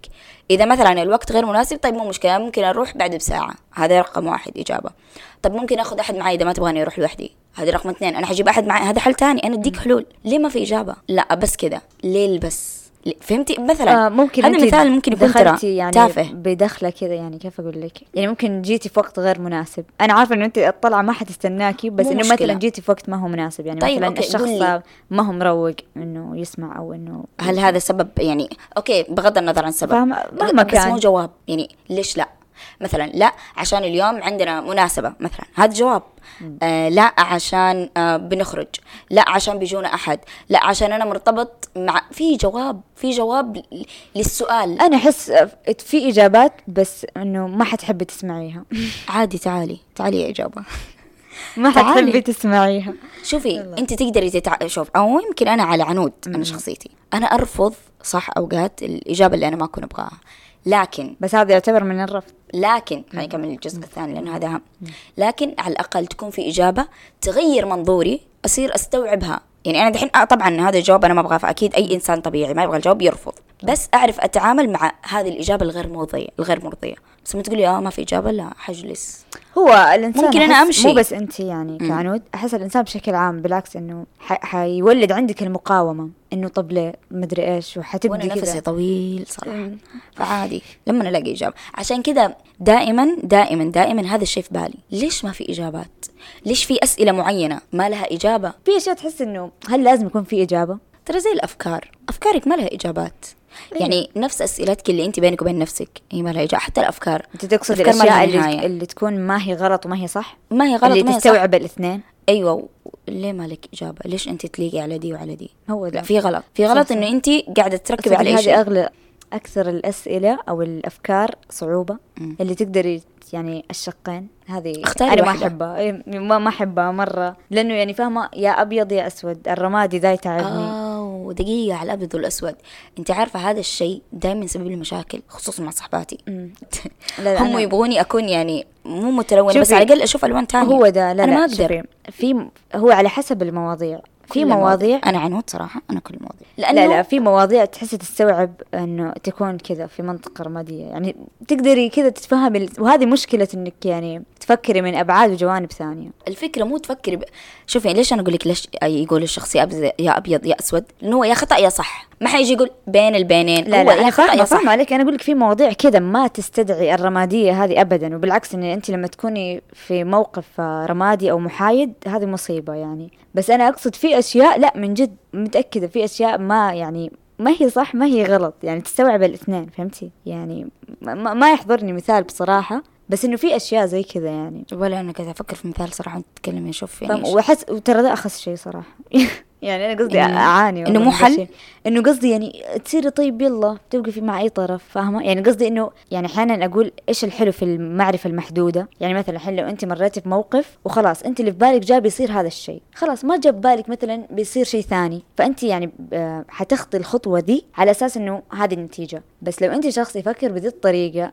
إذا مثلا الوقت غير مناسب طيب مو مشكلة ممكن أروح بعد بساعة. هذا رقم واحد إجابة. طيب ممكن آخذ أحد معي إذا ما تبغاني أروح لوحدي. هذا رقم اثنين. أنا حجيب أحد معي هذا حل تاني أنا أديك حلول. ليه ما في إجابة؟ لا بس كذا. ليه بس؟ فهمتي؟ مثلا آه ممكن هذا انت مثال ممكن يكون ترى يعني تافه. بدخلة كذا يعني كيف أقول لك؟ يعني ممكن جيتي في وقت غير مناسب. أنا عارفة إنه أنت الطلعة ما حتستناكي بس إنه. مثلا جيتي في وقت ما هو مناسب. يعني طيب، مثلا الشخص. ما هو مروق إنه يسمع أو إنه هل هذا سبب؟ يعني أوكي بغض النظر عن السبب؟ مهما بس كان. مو جواب. يعني ليش لا؟ مثلا لا عشان اليوم عندنا مناسبة مثلا. هذا جواب. آه لا عشان آه بنخرج. لا عشان بيجونا أحد. لا عشان أنا مرتبط مع في جواب في جواب للسؤال. أنا أحس في إجابات بس إنه ما حتحبي تسمعيها. عادي تعالي. تعالي يا إجابة. ما. حتحبي تسمعيها. شوفي أنت تقدري تتع... شوف أو يمكن أنا على عنود أنا شخصيتي. أنا أرفض صح أوقات الإجابة اللي أنا ما أكون أبغاها. لكن بس هذا يعتبر من الرفض. لكن أكمل الجزء الثاني لأنه هذا أهم. لكن على الأقل تكون في إجابة تغير منظوري أصير أستوعبها. يعني أنا دحين آه طبعا هذا الجواب أنا ما أبغاه فأكيد أي إنسان طبيعي ما يبغى الجواب يرفض. بس أعرف أتعامل مع هذه الإجابة الغير مرضية الغير مرضية. بس لما تقولي آه ما في إجابة لا حجلس. هو الإنسان ممكن أنا أحس أمشي. مو بس انت يعني كعنود أحس الإنسان بشكل عام بالعكس إنه. حيولد عندك المقاومة إنه طب ليه؟ مدري إيش وأنا وحتبدي نفسي كذا طويل صراحة. فعادي. لما الاقي إجابة. عشان كذا دائما دائما دائما هذا الشيء في بالي. ليش ما في إجابات؟ ليش في أسئلة معينة ما لها إجابة؟ في أشياء تحس إنه هل لازم يكون في إجابة؟ ترى زي الأفكار. أفكارك ما لها إجابات. يعني نفس أسئلتك اللي أنت بينك وبين نفسك. هي ما لها اجابه حتى الأفكار. أنت تقصد الأشياء اللي. اللي تكون ما هي غلط وما هي صح؟ ما هي غلط اللي ما هي صح. تستوعب الاثنين؟ أيوه. ليه ما لك إجابة؟ ليش أنت تليقي على دي وعلى دي؟ هو لا ده. في غلط. في غلط. إنه أنت قاعدة تركبي على أي هذه شيء. أغلى أكثر الأسئلة أو الأفكار صعوبة. مم. اللي تقدري يعني الشقين. هذه اختاري أنا ما. أحبها. إيه، ما ما أحبها مرة. لأنه يعني فاهمة يا أبيض يا أسود. الرمادي ذا يتعبني أوه دقيقة على الأبيض والأسود. أنت عارفة هذا الشيء دائما يسبب لي مشاكل خصوصا مع صحباتي. هم يبغوني أكون يعني مو متلون بس على الأقل أشوف ألوان تانية. هو ده لا أنا لا ما أقدر. في هو على حسب المواضيع. في مواضيع. أنا عنود صراحة أنا كل المواضيع لا لا في مواضيع تحسي تستوعب إنه تكون كذا في منطقة رمادية. يعني تقدري كذا تتفهمي ال- وهذه مشكلة إنك يعني تفكري من أبعاد وجوانب ثانية. الفكرة مو تفكري ب... شوفي ليش أنا أقول لك ليش يقول الشخص يا أبيض يا أبيض يا أسود؟ لأنه هو يا خطأ يا صح. ما حيجي يقول بين البينين. لا لا يا أنا صح فاهمة عليك. أنا أقول لك في مواضيع كذا ما تستدعي الرمادية هذه ابدا وبالعكس إن أنت لما تكوني في موقف رمادي أو محايد هذه مصيبة يعني. بس أنا أقصد في أشياء لا من جد متأكدة في أشياء ما يعني ما هي صح ما هي غلط. يعني تستوعب الاثنين فهمتي؟ يعني ما, ما يحضرني مثال بصراحة بس إنه في أشياء زي كذا يعني. ولا أنا كذا أفكر في مثال وأنت تتكلمي فاهم؟ يعني. وأحس وترى ده أخس شيء صراحة. يعني أنا قصدي إنه- أعاني والله مو حل؟ إنه قصدي يعني تصيري طيب يلا توقفي مع اي طرف فاهمة؟ يعني قصدي إنه يعني أحيانا أقول إيش الحلو في المعرفة المحدودة؟ يعني مثلا الحين لو أنت مريتي في موقف وخلاص أنت اللي في بالك جاء بيصير هذا الشيء. خلاص ما جاب بالك مثلا بيصير شيء ثاني. فأنت يعني آه، حتخطي الخطوة دي على أساس إنه هذه النتيجة. بس لو أنت شخص يفكر بذي الطريقة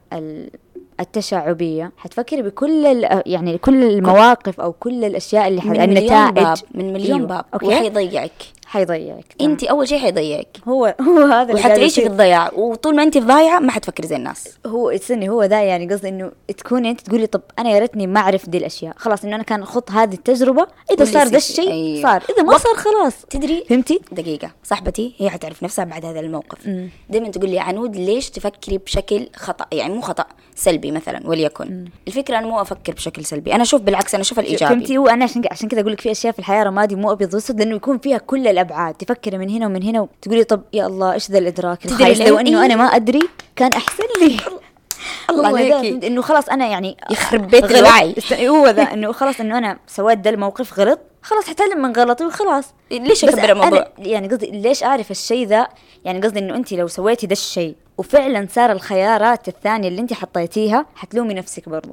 ال- التشعبية. حتفكري بكل يعني كل المواقف أو كل الأشياء اللي. من مليون النتائج. باب من مليون أيوة. باب. okay. وحيضيعك حيضيعك. تمام. انت أول شيء حيضيعك. هو هو هذا وحتعيشي في. الضياع. وطول ما انت في ضايعة ما حتفكري زي الناس. هو استني هو ذا يعني قصدي إنه تكوني انت تقولي طب أنا يا ريتني ما اعرف دي الأشياء. خلاص إنه أنا كان خط هذه التجربة. إذا صار ذا. الشيء أيوة. صار. إذا ما صار خلاص. تدري؟ فهمتي؟ دقيقة. صاحبتي هي حتعرف نفسها بعد هذا الموقف. دائما تقول لي عنود ليش تفكري بشكل خطأ؟ يعني مو خطأ. سلبي مثلا وليكن الفكرة أنا مو أفكر بشكل سلبي أنا أشوف بالعكس أنا أشوف الإيجابي فهمتي هو أنا عشان عشان كذا أقول لك في أشياء في الحياة رمادي مو ابيض واسود لأنه يكون فيها كل الأبعاد تفكري من هنا ومن هنا وتقولي طب يا الله إيش ذا الإدراك تدري الخايس؟ لو إنه إيه. أنا ما أدري كان أحسن لي الله عليكي. إنه خلاص أنا يعني يخرب بيت. الوعي. هو ذا إنه خلاص إنه أنا سويت ذا الموقف غلط خلاص حتعلم من غلطي وخلاص ليش بس أكبر الموضوع يعني قصدي ليش أعرف الشيء ذا يعني قصدي إنه انت لو سويتي ذا الشيء وفعلا صار الخيارات الثانية اللي انت حطيتيها حتلومي نفسك برضو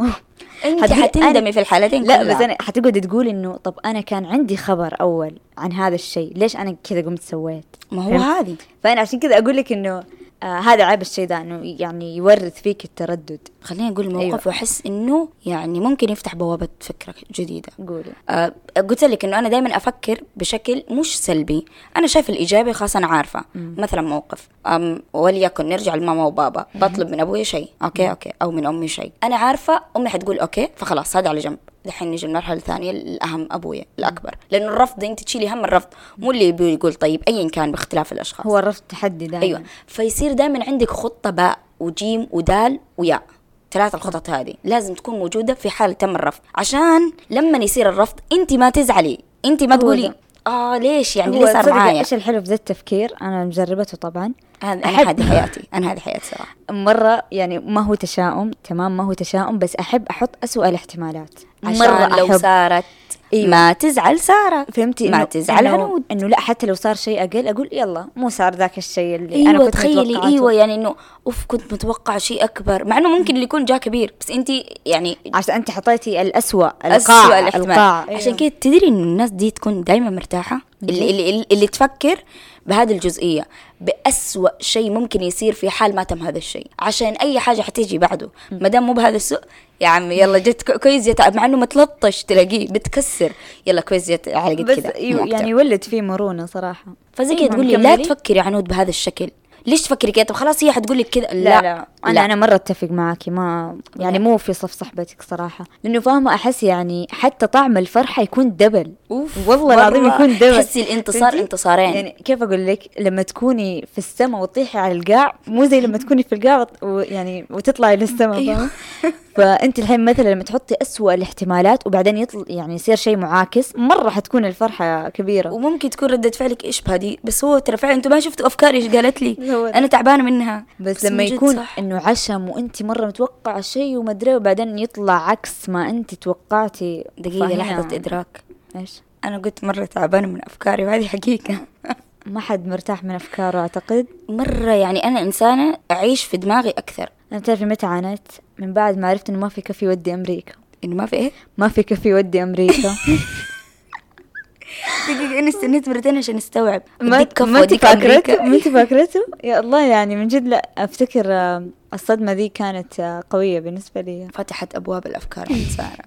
هتقولي حتندمي في الحالتين لا كلها. بس أنا حتقعدي تقولي إنه طب أنا كان عندي خبر أول عن هذا الشيء ليش أنا كذا قمت سويت ما هو؟ هذه فأنا عشان كذا أقول لك إنه آه هذا عيب الشيء ده إنه يعني يورث فيك التردد. خليني أقول الموقف أيوة. وأحس إنه يعني ممكن يفتح بوابة فكره جديده قولي. آه قلت لك إنه أنا دائما أفكر بشكل مش سلبي. أنا شايف الإيجابي خلاص أنا عارفة. مثلا موقف. أم وليكن نرجع لماما وبابا. بطلب من أبوي شيء okay okay. أو من أمي شيء. أنا عارفة أمي حتقول okay فخلاص هذا على جنب. دحين نجي المرحله الثانية الأهم أبويا الأكبر. لأنه الرفض أنت تشيلي هم الرفض مو اللي يقول طيب ايا كان باختلاف الأشخاص. هو الرفض تحدي دائما. أيوه. فيصير دائما عندك خطة باء وجيم ودال وياء ثلاث الخطط هذه لازم تكون موجودة في حال تم الرفض. عشان لما يصير الرفض أنت ما تزعلي. أنت ما تقولي. آه ليش يعني؟ ليه صار معايا؟ إيش الحلو في ذا التفكير؟ أنا مجربته طبعا. أنا هذه حياتي. أنا هذه حياتي صراحة. مرة يعني ما هو تشاؤم تمام ما هو تشاؤم بس أحب أحط أسوأ الاحتمالات. عشان لو أحب. صارت. أيوة. ما تزعل سارة. فهمتي ما تزعل إنه- هنود. إنه لا حتى لو صار شيء أقل أقول يلا مو صار ذاك الشيء اللي أنا أيوه كنت تخيلي. أيوه يعني إنه أوف كنت متوقع شيء أكبر. مع إنه ممكن اللي يكون جاء كبير بس انت يعني عشان انت حطيتي أسوأ القاع الاحتمال القاع. عشان كده تدري ان الناس دي تكون دائما مرتاحة؟ اللي, اللي, اللي, اللي تفكر بهذه الجزئية بأسوأ شيء ممكن يصير في حال ما تم هذا الشيء. عشان أي حاجة حتيجي بعده. ما دام مو بهذا السوء يا عمي يلا جت كو- كويس جت مع إنه متلطش تلاقيه بتكسر يلا كويس جت على قد كذا. يعني ولد فيه مرونة صراحة. فزي كده أيوة، تقول لي لا. تفكري عنود بهذا الشكل. ليش تفكري كده طب خلاص هي حتقول لك كذا. لا لا أنا أنا مرة أتفق معاكي. ما يعني لا. مو في صف صاحبتك صراحة. لأنه فاهمة أحس يعني حتى طعم الفرحة يكون double. أوف، والله العظيم يكون double. تحسي الانتصار؟ انتصارين. يعني كيف أقول لك؟ لما تكوني في السماء وتطيحي على القاع مو زي لما تكوني في القاع ويعني وتطلعي للسماء أيوه. فأنت الحين مثلا لما تحطي أسوأ الاحتمالات وبعدين يطل يعني يصير شيء معاكس مرة حتكون الفرحة كبيرة. وممكن تكون ردة فعلك إيش بهذه؟ بس هو ترى فعلا أنتم ما شفتوا افكاري إيش قالت لي. أنا تعبانة منها. بس لما من جد يكون صح. إنه عشم وأنت مرة متوقعة شيء وما أدري وبعدين يطلع عكس ما أنت توقعتي. دقيقة فهنا- لحظة إدراك. إيش؟ أنا قلت مرة تعبانة من أفكاري وهذه حقيقة. ما حد مرتاح من أفكاره أعتقد. مرة يعني أنا إنسانة أعيش في دماغي أكثر. أنا تعرفي متى عانيت؟ من بعد ما عرفت إنه ما في كفي ودي أمريكا. إنه ما في إيه؟ ما في كفي ودي أمريكا. دقيقة أنا استنيت مرتين عشان أستوعب. ما وأديك فاكرته أمريكا. ما أنت فاكرته؟ يا الله يعني من جد لا أفتكر آه، الصدمة ذي كانت آه، قوية بالنسبة لي. فتحت أبواب الأفكار. عند سارة.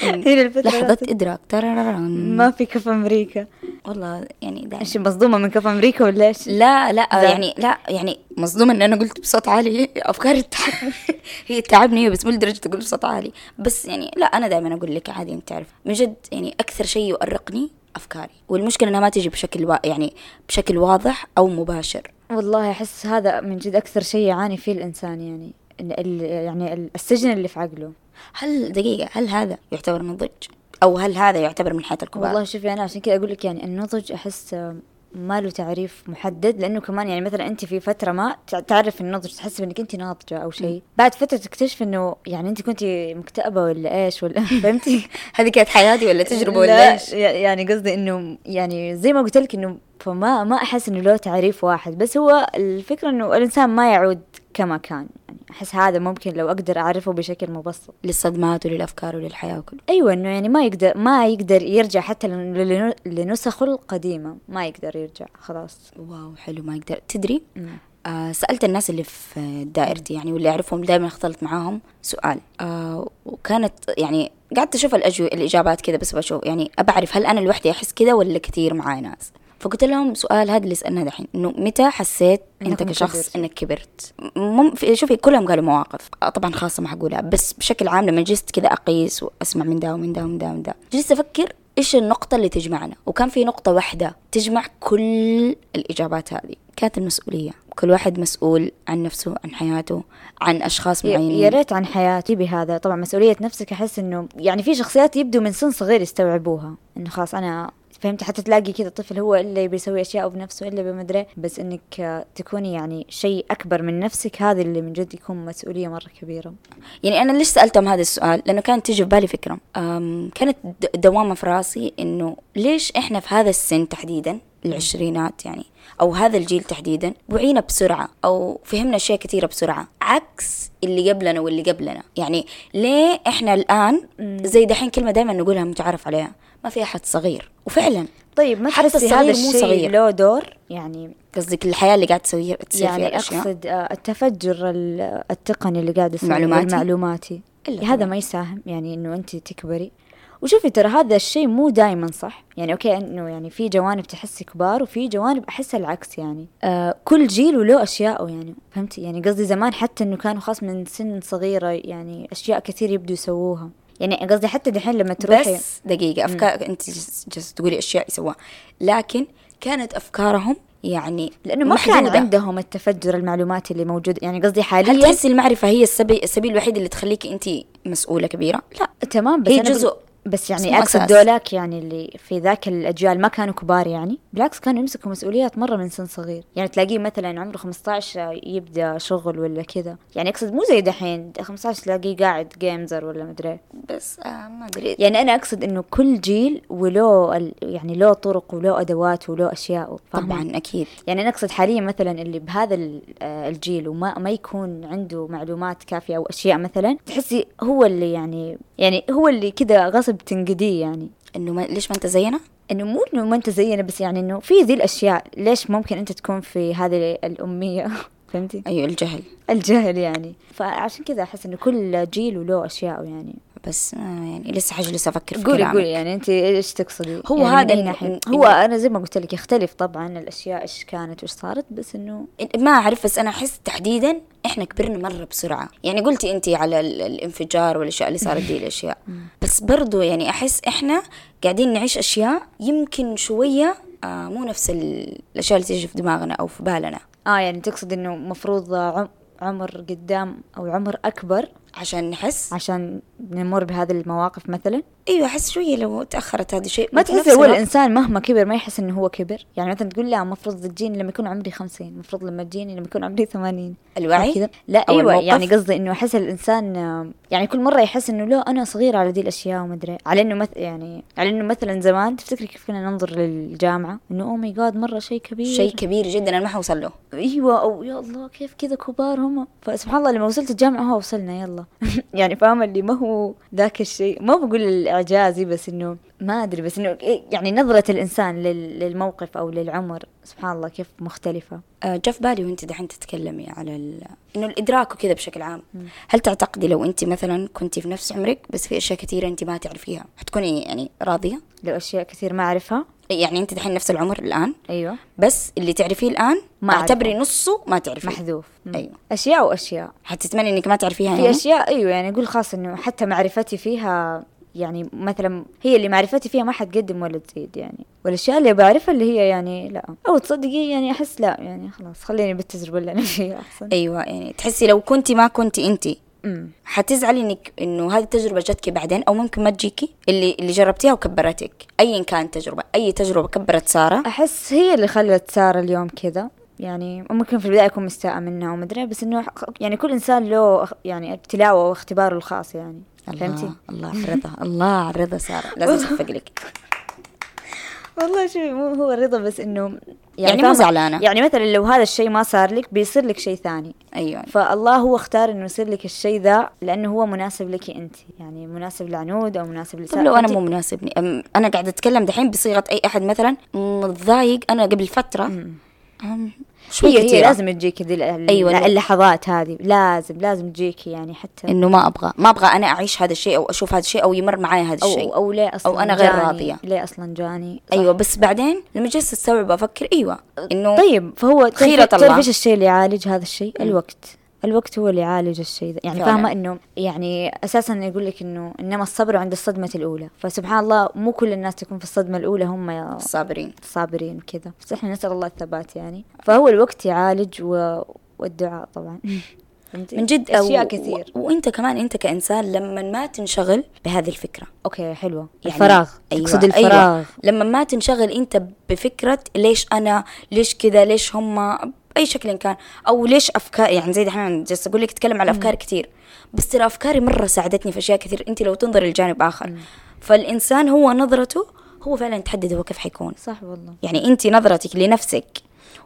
هي الفترة إدراك. تررررن. ما في كف أمريكا. والله يعني دائما إيش مصدومة من كف أمريكا ولا إيش؟ لا لا. يعني لا يعني مصدومة إن أنا قلت بصوت عالي. افكاري تعب هي تعبني بس مو لدرجة أقول بصوت عالي. بس يعني لا أنا دائما أقول لك عادي أنت تعرف. من جد يعني أكثر شيء يؤرقني أفكاري. والمشكلة إنها ما تجي بشكل وا... يعني بشكل واضح أو مباشر. والله أحس هذا من جد أكثر شيء يعاني فيه الإنسان يعني ال- يعني ال- السجن اللي في عقله. هل دقيقة هل هذا يعتبر نضج؟ أو هل هذا يعتبر من حياة الكبار؟ والله شوفي أنا عشان كذا أقول لك يعني النضج أحس ما له تعريف محدد لأنه كمان يعني مثلا أنت في فترة ما تع- تعرف النضج تحسب إنك أنت ناضجة أو شيء. بعد فترة تكتشف إنه يعني أنت كنت مكتئبة ولا إيش ولا فهمتي؟ هذه كانت حياتي ولا تجربة ولا لا، إيش؟ يع- يعني قصدي إنه يعني زي ما قلت لك إنه فما ما أحس إنه له تعريف واحد بس هو الفكرة إنه الإنسان ما يعود كما كان. يعني أحس هذا ممكن لو أقدر أعرفه بشكل مبسط. للصدمات وللأفكار وللحياة وكله أيوه إنه يعني ما يقدر ما يقدر يرجع حتى لن- لنسخه القديمة. ما يقدر يرجع خلاص. واو حلو ما يقدر. تدري؟ آه سألت الناس اللي في دائرتي يعني واللي أعرفهم دائما اختلط معاهم سؤال. آه وكانت يعني قعدت أشوف الأجو الإجابات كذا بس بشوف يعني أبى أعرف هل أنا لوحدي أحس كذا ولا كثير معاي ناس؟ فقلت لهم سؤال هذا اللي سألنا دحين إنه متى حسيت إنكم كشخص كبرتوا؟ إنك كبرت مم في- شوفي كلهم قالوا مواقف طبعا خاصة ما حقولها بس بشكل عام لما جلست كذا أقيس وأسمع من ده ومن ده ومن ده ومن ده جلست أفكر إيش النقطة اللي تجمعنا؟ وكان في نقطة واحدة تجمع كل الإجابات هذه، كانت المسؤولية، كل واحد مسؤول عن نفسه، عن حياته، عن أشخاص يا معينين يا ريت عن حياتي بهذا طبعا مسؤولية نفسك أحس إنه يعني في شخصيات يبدو من سن صغير يستوعبوها إنه خلاص أنا فهمت حتى تلاقي كذا طفل هو اللي بيسوي أشياء بنفسه إلا بمدري بس إنك آه، تكوني يعني شيء أكبر من نفسك هذا اللي من جد يكون مسؤولية مرة كبيرة. يعني أنا ليش سألتهم هذا السؤال؟ لأنه كانت تيجي في بالي فكرة، أم كانت د- دوامة في راسي إنه ليش إحنا في هذا السن تحديدا العشرينات يعني أو هذا الجيل تحديدا وعينا بسرعة أو فهمنا أشياء كثيرة بسرعة عكس اللي قبلنا واللي قبلنا. يعني ليه إحنا الآن زي دحين كلمة دائما نقولها متعارف عليها. ما في أحد صغير. وفعلا طيب ما حتى تحسي الصغير هذا الشيء صغير. له دور؟ يعني قصدك الحياة اللي قاعد تسويها تصير فيها يعني الاشياء أقصد آه، التفجر ال- التقني اللي قاعد يصير المعلوماتي؟ المعلوماتي. إلا هذا. ما يساهم يعني إنه أنت تكبري. وشوفي ترى هذا الشيء مو دائما صح. يعني okay إنه يعني في جوانب تحسي كبار وفي جوانب أحس العكس يعني. آه كل جيل وله اشياء يعني فهمتي؟ يعني قصدي زمان حتى إنه كانوا خاص من سن صغيرة يعني أشياء كثير يبدوا يسووها. يعني قصدي حتى دحين لما تروحي بس دقيقة أفكار أنت جس جس تقولي أشياء يسووها لكن كانت أفكارهم يعني لأنه ما كان. عندهم التفجر المعلوماتي اللي موجود يعني قصدي هل حاليا تحسي المعرفة هي السبيل, السبيل الوحيد اللي تخليك أنت مسؤولة كبيرة؟ لا تمام بس هي جزء بس يعني اقصد. دولاك يعني اللي في ذاك الأجيال ما كانوا كبار يعني بالعكس كانوا يمسكوا مسؤوليات مرة من سن صغير. يعني تلاقيه مثلا عمره 15 يبدأ شغل ولا كذا. يعني أقصد مو زي دحين 15 تلاقيه قاعد جيمزر ولا مدري بس آه ما أدري. يعني أنا أقصد إنه كل جيل وله ال- يعني له طرق وله أدوات وله أشياء طبعا أكيد. يعني أنا أقصد حاليا مثلا اللي بهذا آه، الجيل وما ما يكون عنده معلومات كافية أو أشياء مثلا تحسي هو اللي يعني يعني هو اللي كذا غصب تنقديه يعني. إنه ما ليش ما أنت زينا؟ إنه مو إنه ما أنت زينا بس يعني إنه في ذي الأشياء ليش ممكن أنت تكون في هذه الأمية؟ فهمتي؟ أيوة الجهل. الجهل يعني. فعشان كذا أحس إنه كل جيل وله أشياء يعني. بس آه يعني لسه حجلس أفكر في قولي. قولي يعني أنت إيش تقصدي هو يعني هذا أي إن- ناحية؟ إن- هو أنا زي ما قلت لك يختلف طبعا الأشياء إيش كانت وإيش صارت بس إنه ما أعرف بس أنا أحس تحديدا إحنا كبرنا مرة بسرعة يعني قلتي أنت على ال- الانفجار والأشياء اللي صارت دي الأشياء بس برضو يعني أحس إحنا قاعدين نعيش أشياء يمكن شوية آه مو نفس ال- الأشياء اللي تيجي في دماغنا أو في بالنا آه يعني تقصد إنه مفروض عم عمر قدام أو عمر أكبر عشان نحس؟ عشان نمر بهذه المواقف مثلا؟ إيوه أحس شوية لو تأخرت هذا الشيء ما تحسي هو الإنسان مهما كبر ما يحس إنه هو كبر؟ يعني مثلا تقول لا المفروض تجيني لما يكون عمري خمسين المفروض لما تجيني لما يكون عمري ثمانين. الوعي؟ كذا. لا أيوه الموقف؟ يعني قصدي إنه أحس الإنسان يعني كل مرة يحس إنه لا أنا صغير على دي الأشياء وما أدري. على إنه مث يعني على إنه مثلا زمان تفتكري كيف كنا ننظر للجامعة؟ إنه أو ماي جاد مرة شيء كبير. شيء كبير جدا أنا ما حوصل له. أيوه أو يا الله كيف كذا كبار هم. فسبحان الله لما وصلت الجامعة هو وصلنا يلا. يعني فاهمة اللي ما هو ذاك الشيء. ما بقول الإعجازي بس إنه ما أدري بس إنه إيه يعني نظرة الإنسان لل- للموقف أو للعمر سبحان الله كيف مختلفة. آه، جاء في بالي وأنت دحين تتكلمي على ال... إنه الإدراك وكذا بشكل عام. هل تعتقدي لو أنت مثلا كنتي في نفس عمرك بس في أشياء كثيرة أنت ما تعرفيها حتكوني يعني راضية؟ لو أشياء كثير ما أعرفها؟ يعني انت دحين نفس العمر الآن أيوه. بس اللي تعرفيه الآن ما اعتبري. نصه ما تعرفيه. محذوف. أيوة. أشياء وأشياء. حتتمني إنك ما تعرفيها في يعني؟ أشياء أيوه يعني أقول خاص إنه حتى معرفتي فيها يعني مثلا هي اللي معرفتي فيها ما حتقدم ولا تزيد يعني. والأشياء اللي بعرفها اللي هي يعني لا. أو تصدقي يعني أحس لا يعني خلاص خليني بالتجربة اللي أنا فيها أحسن. أيوه يعني تحسي لو كنتي ما كنتي انت حتزعلي انك إنه هذه التجربة جتك بعدين أو ممكن ما تجيكي اللي اللي جربتيها وكبرتك. ايا كانت تجربة أي تجربة كبرت سارة؟ أحس هي اللي خلت سارة اليوم كذا. يعني ممكن في البداية أكون مستاءة منها وما أدري بس إنه يعني كل إنسان له يعني ابتلاءه واختباره الخاص يعني. فهمتي؟ الله الرضا الله على الرضا ساره لازم اصفق لك. والله شوفي مو هو الرضا بس إنه يعني مو فاهمة؟ زعلانة. يعني مثلا لو هذا الشيء ما صار لك بيصير لك شيء ثاني. أيوه. فالله هو اختار إنه يصير لك الشيء ذا لأنه هو مناسب لك أنت. يعني مناسب لعنود أو مناسب طب لسارة لو أنا مو مناسبني أنا قاعدة أتكلم دحين بصيغة أي أحد مثلا متضايق. أنا قبل فترة شوي هي. لازم تجيك ذي أيوة،. اللحظات هذه لازم لازم تجيكي يعني حتى إنه ما أبغى ما أبغى أنا أعيش هذا الشيء أو أشوف هذا الشيء أو يمر معي هذا الشيء أو أو ليه أصلا أو أنا غير جاني؟ راضية. ليه أصلا جاني صح. أيوه بس بعدين لما جلست أستوعب أفكر أيوه إنه طيب فهو خيرة الله. تعرف إيش الشيء اللي يعالج هذا الشيء؟ الوقت الوقت هو اللي يعالج الشيء ذا يعني. فاهمة إنه يعني أساسا يقول لك إنه إنما الصبر عند الصدمة الأولى. فسبحان الله مو كل الناس تكون في الصدمة الأولى هم يا الصابرين صابرين وكذا بس إحنا نسأل الله الثبات يعني. فهو الوقت يعالج و... والدعاء طبعا؟ من جد أشياء و- كثير. و... وأنت كمان أنت كإنسان لما ما تنشغل بهذه الفكرة. أوكي حلوة. يعني الفراغ. أيوة تقصد الفراغ. أيوة. لما ما تنشغل أنت بفكرة ليش أنا ليش كذا ليش هم بأي شكل كان. أو ليش افكار يعني زي دحين جالسة أقول لك اتكلم على أفكار كثير بس ترى أفكاري مرة ساعدتني في أشياء كثير انت لو تنظري لجانب آخر. فالإنسان هو نظرته هو فعلا تحدد هو كيف حيكون. صح والله. يعني انت نظرتك لنفسك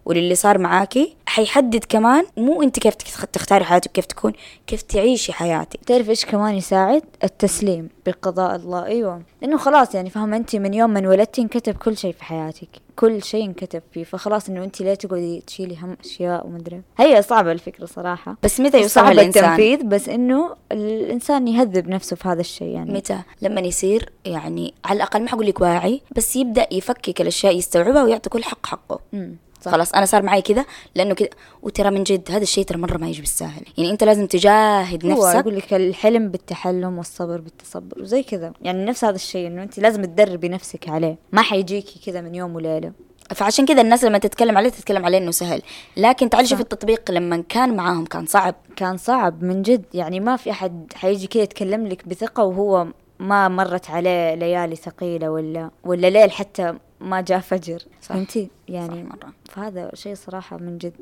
وللي صار معاكي حيحدد كمان مو انت كيف تخ- تختاري حياتك كيف تكون كيف تعيشي حياتك. تعرف إيش كمان يساعد؟ التسليم بقضاء الله. أيوه. لأنه خلاص يعني فاهمه أنت من يوم ما انولدتي انكتب كل شيء في حياتك. كل شيء انكتب فيه. فخلاص إنه أنت ليه تقعدي تشيلي هم أشياء ومدري هي صعبة الفكرة صراحة. بس متى يوصل صعب الإنسان؟ التنفيذ بس إنه الإنسان يهذب نفسه في هذا الشيء يعني. متى؟ لما يصير يعني على الأقل ما حقول لك واعي بس يبدأ يفكك الأشياء يستوعبها ويعطي كل حق حقه. مم. صح. خلاص أنا صار معي كذا لأنه كذا. وترى من جد هذا الشيء ترى مرة ما يجي بالساهل. يعني أنت لازم تجاهد هو نفسك. يقول لك الحلم بالتحلم والصبر بالتصبر وزي كذا. يعني نفس هذا الشيء إنه أنت لازم تدربي نفسك عليه. ما حيجيكي كذا من يوم وليلة. فعشان كذا الناس لما تتكلم عليه تتكلم عليه إنه سهل. لكن تعالي شوفي التطبيق لما كان معاهم كان صعب. كان صعب من جد. يعني ما في أحد حيجي كذا يتكلم لك بثقة وهو ما مرت عليه ليالي ثقيلة ولا ولا ليل حتى ما جاء فجر صح. فهمتي يعني صح مرة. فهذا شيء صراحة من جد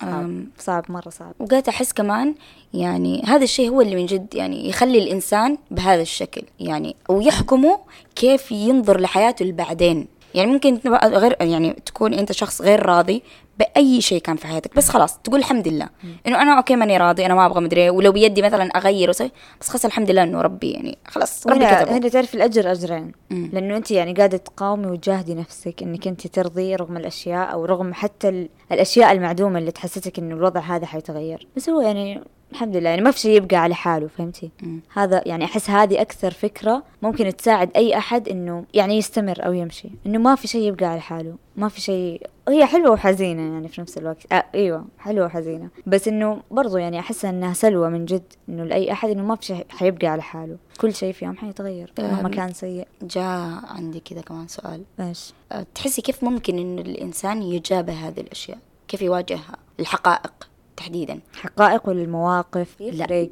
صعب, أم. صعب مرة صعب وقعدت أحس كمان يعني هذا الشيء هو اللي من جد يعني يخلي الإنسان بهذا الشكل يعني ويحكمه كيف ينظر لحياته اللي بعدين يعني ممكن غير يعني تكون أنت شخص غير راضي بأي شيء كان في حياتك. بس خلاص تقول الحمد لله. إنه أنا أوكي ماني راضي أنا ما أبغى مدري إيه، ولو بيدي مثلا أغير وسوي بس خلاص الحمد لله إنه ربي يعني خلاص ربي كتبه. هنا تعرف الأجر أجرين. مم. لأنه أنت يعني قاعدة تقاومي وتجاهدي نفسك إنك أنت ترضي رغم الأشياء أو رغم حتى ال- الأشياء المعدومة اللي تحسسك إنه الوضع هذا حيتغير. بس هو يعني الحمد لله يعني ما في شيء يبقى على حاله فهمتي؟ مم. هذا يعني أحس هذه أكثر فكرة ممكن تساعد أي أحد إنه يعني يستمر أو يمشي إنه ما في شيء يبقى على حاله. ما في شيء. هي حلوة وحزينة يعني في نفس الوقت. آه إيوه حلوة وحزينة. بس إنه برضو يعني احس إنها سلوى من جد إنه لأي أحد إنه ما في شيء حيبقى على حاله. كل شيء في يوم حيتغير مهما. كان سيء. جاء عندي كذا كمان سؤال. إيش؟ أه، تحسي كيف ممكن انه الإنسان يجابه هذه الأشياء؟ كيف يواجهها؟ الحقائق تحديدا. حقائق ولا المواقف لا.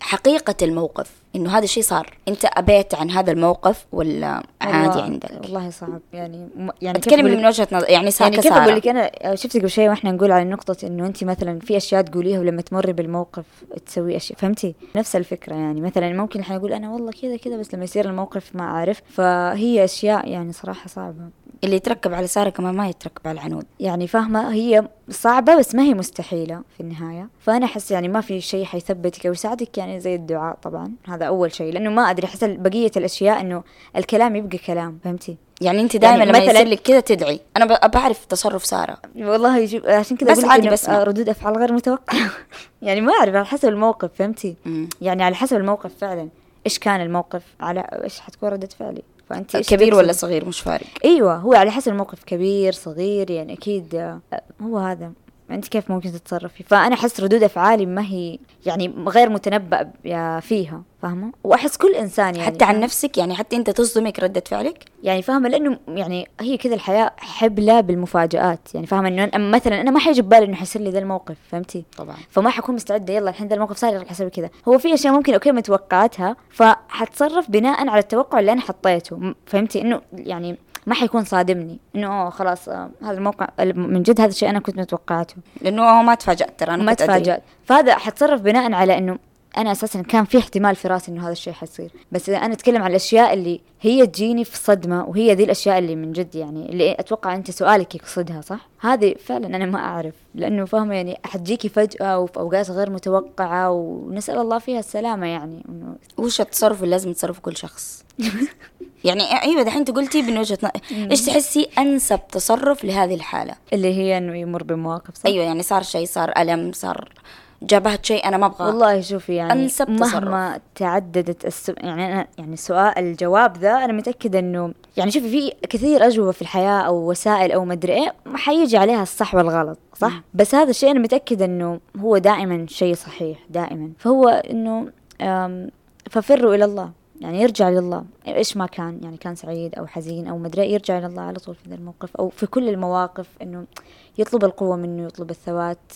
حقيقة الموقف. إنه هذا الشيء صار. أنت أبيت عن هذا الموقف ولا عادي عندك؟ والله صعب. يعني يعني لك- من وجهة نظر يعني سا يعني كيف. أقول لك؟ أنا شفت قبل شوي وإحنا نقول على نقطة إنه أنت مثلا في أشياء تقوليها ولما تمري بالموقف تسوي أشياء. فهمتي؟ نفس الفكرة يعني. مثلا ممكن الحين أقول أنا والله كذا كذا بس لما يصير الموقف ما أعرف. فهي أشياء يعني صراحة صعبة. اللي يتركب على سارة كمان ما يتركب على العنود. يعني فاهمة؟ هي صعبة بس ما هي مستحيلة في النهاية. فأنا أحس يعني ما في شيء حيثبتك أو يساعدك يعني زي الدعاء طبعا. هذا أول شيء. لأنه ما أدري أحس بقية الأشياء إنه الكلام يبقى كلام فهمتي؟ يعني انت دائما يعني لما مثلاً- يصير لك كذا تدعي. أنا بعرف تصرف سارة. والله يجيب عشان كذا بس عادي إنه بسمع. ردود أفعال غير متوقعة. يعني ما أعرف على حسب الموقف فهمتي؟ مم. يعني على حسب الموقف فعلا. إيش كان الموقف؟ على إيش حتكون ردة فعلي؟ فأنت إيش كبير؟ ولا صغير؟ مش فارق. أيوه هو على حسب الموقف كبير صغير يعني أكيد آه، هو هذا. انت كيف ممكن تتصرفي؟ فأنا أحس ردود أفعالي ما هي يعني غير متنبأ فيها فاهمة؟ وأحس كل إنسان يعني حتى عن؟ نفسك؟ يعني حتى أنت تصدمك ردة فعلك؟ يعني فاهمة؟ لأنه يعني هي كذا الحياة حبلة بالمفاجآت يعني فاهمة؟ إنه أنا مثلا أنا ما حيجي ببالي إنه حيصير لي ذا الموقف فهمتي؟ طبعا. فما حكون مستعدة يلا الحين ذا الموقف صار راح أسوي كذا. هو في أشياء ممكن okay متوقعاتها فحتصرف بناء على التوقع اللي أنا حطيته فهمتي؟ إنه يعني ما حيكون صادمني. إنه أوه خلاص آه هذا الموقع من جد هذا الشيء أنا كنت متوقعته. لأنه هو ما تفاجأت ترى أنا ما. تفاجأت. فهذا حتصرف بناء على إنه أنا أساسا كان في احتمال في رأسي إنه هذا الشيء حيصير. بس إذا أنا أتكلم عن الأشياء اللي هي تجيني في صدمة وهي ذي الأشياء اللي من جد يعني اللي أتوقع أنت سؤالك يقصدها صح؟ هذه فعلا أنا ما أعرف لأنه فاهمة يعني حتجيكي فجأة وفي أوقات غير متوقعة ونسأل الله فيها السلامة يعني. انه وش التصرف اللي لازم يتصرفه كل شخص؟ يعني أيوه دحين أنت قلتي من وجهة نظر إيش تحسي أنسب تصرف لهذه الحالة؟ اللي هي إنه يمر بمواقف صح؟ أيوه يعني صار شيء صار ألم صار جابهت شيء أنا ما أبغى والله شوفي يعني أنسب مهما تعددت السو... يعني أنا يعني السؤال الجواب ذا أنا متأكدة إنه يعني شوفي في كثير أجوبة في الحياة أو وسائل أو مدري إيه حيجي عليها الصح والغلط صح؟ مم. بس هذا الشيء أنا متأكدة إنه هو دائما شيء صحيح دائما فهو أم، ففروا إلى الله يعني يرجع لله إيش ما كان يعني كان سعيد أو حزين أو مدري إيه، يرجع إلى الله على طول في ذا الموقف أو في كل المواقف إنه يطلب القوة منه يطلب الثبات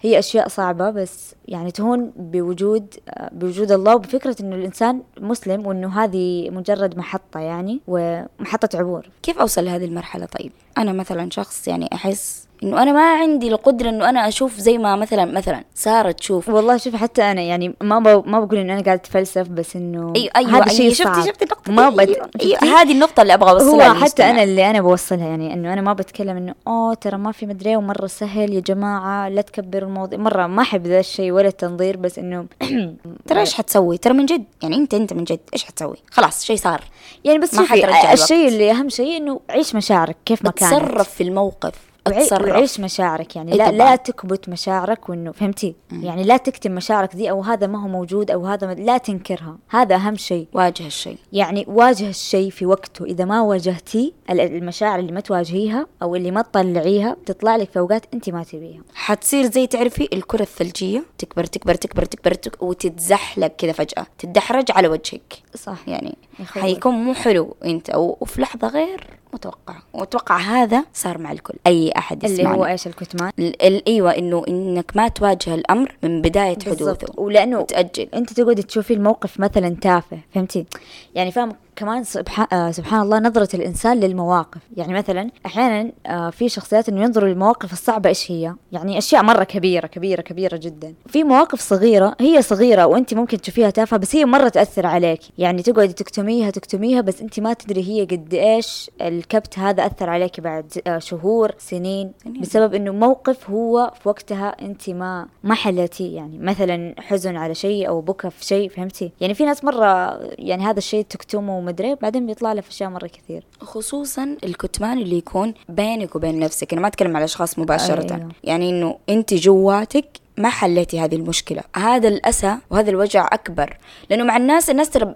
هي أشياء صعبة بس يعني تهون بوجود آه، بوجود الله وبفكرة إنه الإنسان مسلم وإنه هذه مجرد محطة يعني ومحطة عبور كيف أوصل لهذه المرحلة طيب أنا مثلا شخص يعني أحس إنه أنا ما عندي القدرة إنه أنا أشوف زي ما مثلا مثلا سارة تشوف والله شوف حتى أنا يعني ما ب... ما بقول إنه أنا قاعدة أتفلسف بس إنه أيوه أيوه هذا شيء أيوة شفتي صعب شفتي النقطه ما؟ بت... أيوة, شفتي؟ هذه النقطة اللي أبغى أوصلها هو حتى. أنا اللي أنا بوصلها يعني إنه أنا ما بتكلم إنه أوه ترى ما في في مدري ومرة سهل. يا جماعة لا تكبروا الموضوع. مرة ما أحب ذا الشيء ولا التنظير بس إنه ترى إيش حتسوي؟ ترى من جد يعني انت أنت من جد إيش حتسوي؟ خلاص شيء صار. يعني بس ما حترجع الشيء. اللي أهم شيء إنه عيش مشاعرك كيف ما كانت. اتصرف في الموقف. أتصرف. وعيش مشاعرك يعني إيه لا. لا تكبت مشاعرك وإنه فهمتي؟ يعني لا تكتم مشاعرك دي أو هذا ما هو موجود أو هذا ما لا تنكرها. هذا أهم شيء. واجه الشيء. يعني واجه الشيء في وقته. إذا ما واجهتيه ال- المشاعر اللي ما تواجهيها أو اللي ما تطلعيها بتطلع لك في اوقات انت ما تبيها. حتصير زي تعرفي الكرة الثلجية؟ تكبر تكبر تكبر تكبر, تكبر وتتزحلق كذا فجأة. تتدحرج على وجهك. صح. يعني. حيكون مو حلو أنت. و- وفي لحظة غير. متوقع. وأتوقع هذا صار مع الكل. أي أحد اللي يسمعنا هو إيش الكتمان؟ ال- ال- إيوه إنه إنك ما تواجه الأمر من بداية حدوثه ولأنه وتأجل أنت تقعدي تشوفي الموقف مثلا تافه فهمتي؟ يعني فاهم؟ كمان سبحان, آه سبحان الله نظرة الإنسان للمواقف. يعني مثلا أحيانا آه في شخصيات إنه ينظروا للمواقف الصعبة إيش هي؟ يعني أشياء مرة كبيرة كبيرة كبيرة جدا. في مواقف صغيرة هي صغيرة وأنت ممكن تشوفيها تافهة بس هي مرة تأثر عليك. يعني تقعدي تكتميها تكتميها بس أنت ما تدري هي قد إيش الكبت هذا أثر عليك بعد آه شهور سنين. بسبب إنه موقف هو في وقتها أنت ما ما حلتيه يعني مثلا حزن على شيء أو بكى في شيء فهمتي؟ يعني في ناس مرة يعني هذا الشيء تكتمه ومدري بعدين بيطلع له في أشياء مرة كثير. خصوصا الكتمان اللي يكون بينك وبين نفسك. أنا ما أتكلم على أشخاص مباشرة. أيوة. يعني إنه أنت جواتك ما حليتي هذه المشكلة. هذا الأسى وهذا الوجع أكبر. لأنه مع الناس الناس ترى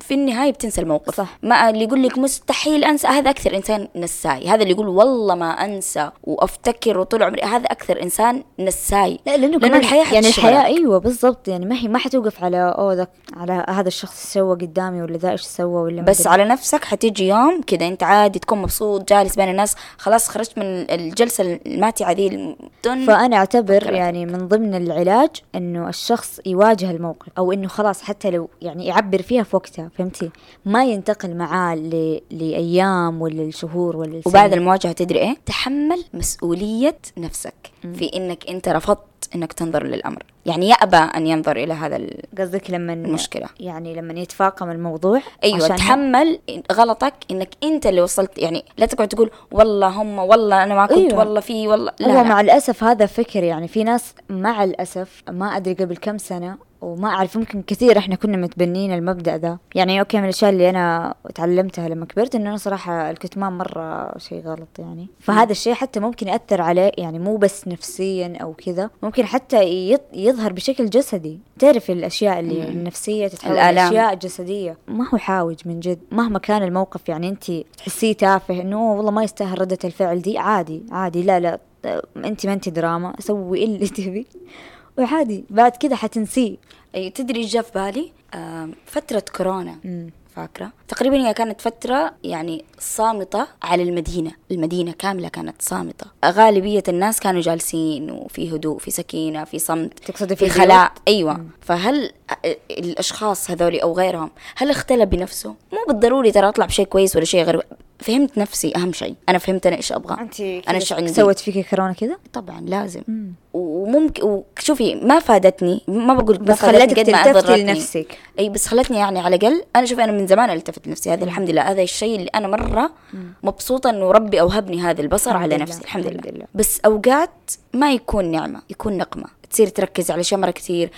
في النهاية بتنسى الموقف صح. ما اللي يقول لك مستحيل أنسى هذا أكثر إنسان نساي هذا اللي يقول والله ما أنسى وأفتكر وطول عمري هذا أكثر إنسان نساي لا لأنه, كمان الحياة يعني. الحياة أيوه بالضبط يعني ما هي ما حتوقف على أوه ذاك على هذا الشخص سوى قدامي ولا ذا إيش سوى ولا بس. على نفسك حتيجي يوم كذا أنت عادي تكون مبسوط جالس بين الناس خلاص خرجت من الجلسة الماتعه ذي فأنا أعتبر. يعني من ضمن العلاج إنه الشخص يواجه الموقف أو إنه خلاص حتى لو يعني يعبر فيها في وقتها فهمتي ما ينتقل معاه ل... لأيام ولا لشهور ولا. وبعد المواجهة تدري إيه؟ تحمل مسؤولية نفسك في إنك أنت رفضت إنك تنظر للأمر، يعني يأبى أن ينظر إلى هذا. قصدك لما المشكلة. يعني لما يتفاقم الموضوع أيوه عشان تحمل غلطك إنك أنت اللي وصلت يعني لا تقعد تقول والله هم والله أنا ما كنت أيوة. والله في والله لا, هو. مع الأسف هذا فكر يعني في ناس مع الأسف ما أدري قبل كم سنة وما أعرف ممكن كثير إحنا كنا متبنين المبدأ ذا يعني okay من الأشياء اللي أنا تعلمتها لما كبرت إنه أنا صراحة الكتمان مرة شيء غلط يعني فهذا الشيء حتى ممكن يأثر عليه يعني مو بس نفسيا أو كذا ممكن حتى يظهر بشكل جسدي. تعرف الأشياء اللي النفسية تتحول الآلام. أشياء جسدية ما هو حاجة من جد. مهما كان الموقف يعني أنت تحسيه تافه "أوه والله ما يستاهل ردة الفعل دي. عادي عادي. لا لا. أنت ما أنت دراما. سوي اللي تبي. وعادي. بعد كذا حتنسيه. أي تدري جاء في بالي؟ آم، فترة كورونا. مم. فاكرة. تقريبا هي كانت فترة يعني صامتة على المدينة. المدينة كاملة كانت صامتة. غالبية الناس كانوا جالسين وفي هدوء في سكينة في صمت تقصدي في في خلاء؟ أيوة. فهل الأشخاص هذولي أو غيرهم هل اختلى بنفسه؟ مو بالضروري ترى أطلع بشيء كويس ولا شيء غير فهمت نفسي أهم شيء. أنا فهمت أنا إيش أبغى. أنت أنا أنا إيش عندي. سوت فيكي كورونا كذا؟ طبعا لازم. وممكن وشوفي ما فادتني. ما بقول بس فادتني خلتك قد ما تلتفتي. لنفسك. إي بس خلتني يعني على الأقل أنا شوفي أنا من زمان ألتفت لنفسي. هذا الحمد لله. هذا الشيء اللي أنا مرة مبسوطة إنه ربي أوهبني هذا البصر على لله، نفسي. الحمد, الحمد لله. لله. بس أوقات ما يكون نعمة يكون نقمة. تصير تركز على اشياء مره كثير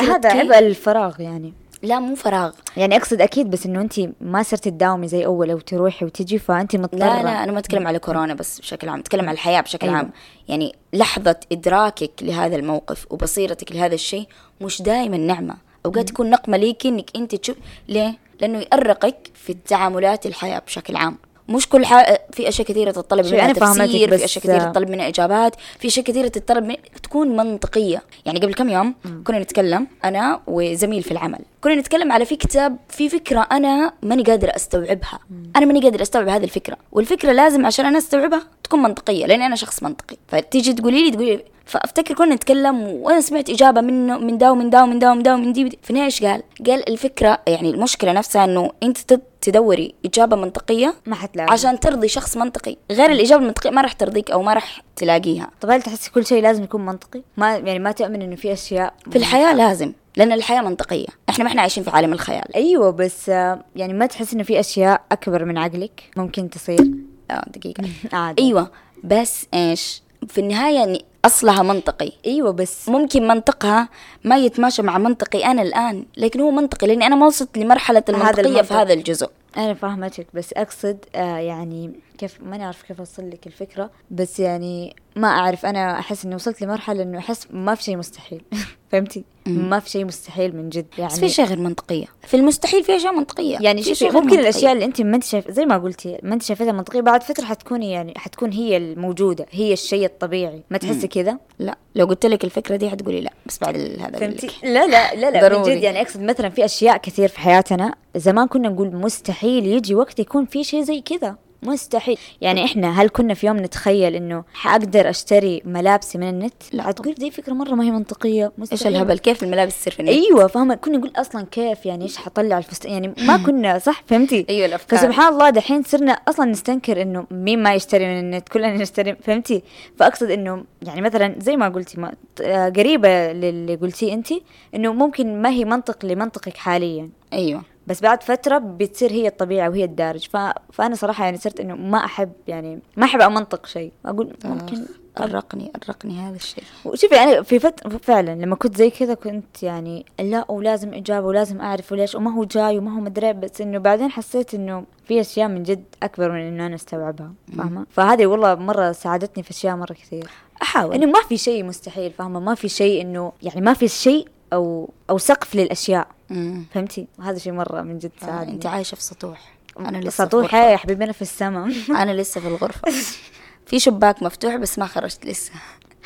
هذا عبء الفراغ يعني. لا مو فراغ. يعني أقصد أكيد بس إنه انت ما صرت تداومي زي أول أو تروحي وتجي فانت مضطرة. لا لا أنا ما أتكلم على كورونا بس بشكل عام أتكلم على الحياة بشكل أيوة. عام. يعني لحظة إدراكك لهذا الموقف وبصيرتك لهذا الشيء مش دائما نعمة. أوقات تكون نقمة ليكي إنك انت تشوف ليه؟ لأنه يأرقك في التعاملات الحياة بشكل عام. مش كل حاجة في أشياء كثيرة تتطلب منها فاهمتك، تفسير في أشياء كثيرة تتطلب منها إجابات في أشياء كثيرة تتطلب من... تكون منطقية. يعني قبل كم يوم كنا نتكلم أنا وزميل في العمل. كنا نتكلم على في كتاب في فكرة أنا ماني قادرة أستوعبها. أنا ماني قادرة أستوعب هذه الفكرة. والفكرة لازم عشان أنا أستوعبها تكون منطقية لأني أنا شخص منطقي. فتيجي تقولي لي تقولي فأفتكر كنا نتكلم وأنا سمعت إجابة منه من دا ومن دا ومن دا ومن دا ومن دي في النهايه إيش قال؟ قال الفكرة يعني المشكلة نفسها إنه أنت تد- تدوري إجابة منطقية ما حتلاقي عشان ترضي شخص منطقي غير الإجابة المنطقية ما راح ترضيك أو ما راح تلاقيها. طب هل تحسي كل شيء لازم يكون منطقي؟ ما يعني ما تؤمن إنه في أشياء في الحياة لازم لأن الحياة منطقية. إحنا ما إحنا عايشين في عالم الخيال. أيوه بس آه، يعني ما تحس إنه في أشياء أكبر من عقلك ممكن تصير؟ آه دقيقة. عادي أيوه بس إيش؟ في النهاية يعني أصلها منطقي. أيوه بس. ممكن منطقها ما يتماشى مع منطقي أنا الآن لكن هو منطقي لأني أنا ما وصلت لمرحلة المنطقية في المنطق. هذا الجزء. أنا فاهمتك بس أقصد آه يعني كيف ما نعرف كيف أوصل لك الفكرة بس يعني ما أعرف أنا أحس إني وصلت لمرحلة إنه أحس ما في شيء مستحيل. فهمتي؟ ما في شيء مستحيل من جد يعني بس في أشياء غير منطقية. في المستحيل في أشياء منطقية. يعني في شوفي ممكن منطقية. الأشياء اللي أنت ما أنت شايف زي ما قلتي ما أنت شايفتها منطقية بعد فترة حتكوني يعني حتكون هي الموجودة هي الشيء الطبيعي. ما تحسي كذا؟ لا. لو قلت لك الفكرة دي حتقولي لا بس بعد هذا فهمتي. لا لا لا لا من. جد يعني أقصد مثلا في أشياء كثير في حياتنا زمان كنا نقول مستحيل يجي وقت يكون في شيء زي كذا. مستحيل. يعني إحنا هل كنا في يوم نتخيل إنه حأقدر أشتري ملابسي من النت؟ لا. حتقول دي فكرة مرة ما هي منطقية. إيش مستحيل. الهبل؟ كيف الملابس تصير في النت؟ أيوه فاهمة؟ كنا نقول أصلا كيف؟ يعني إيش حطلع الفستان يعني ما كنا صح؟ فهمتي؟ أيوة الأفكار. فسبحان الله دحين صرنا أصلا نستنكر إنه مين ما يشتري من النت؟ كلنا نشتري فهمتي؟ فأقصد إنه يعني مثلا زي ما قلتي ما آه، قريبة للي قلتيه انت إنه ممكن ما هي منطق لمنطقك حاليا. أيوه. بس بعد فترة بتصير هي الطبيعة وهي الدارج. ف... فأنا صراحة يعني صرت إنه ما أحب يعني ما أحب أمنطق شيء. أقول ممكن أرقني أرقني هذا الشيء. وشوفي أنا في فت... فعلا لما كنت زي كذا كنت يعني لا ولازم إجابة ولازم أعرف وليش وما هو جاي وما هو مدري بس إنه بعدين حسيت إنه في أشياء من جد أكبر من إنه أنا أستوعبها. فاهمة؟ فهذه والله مرة ساعدتني في أشياء مرة كثير. أحاول. إنه ما في شيء مستحيل فاهمة؟ ما في شيء إنه يعني ما في شيء أو أو سقف للأشياء. مم. فهمتي؟ وهذا شيء مرة من جد آه، ساعدني. أنت عايشة في سطوح. أنا لسه سطوح الغرفة. يا حبيبي أنا في السماء. أنا لسه في الغرفة. في شباك مفتوح بس ما خرجت لسه.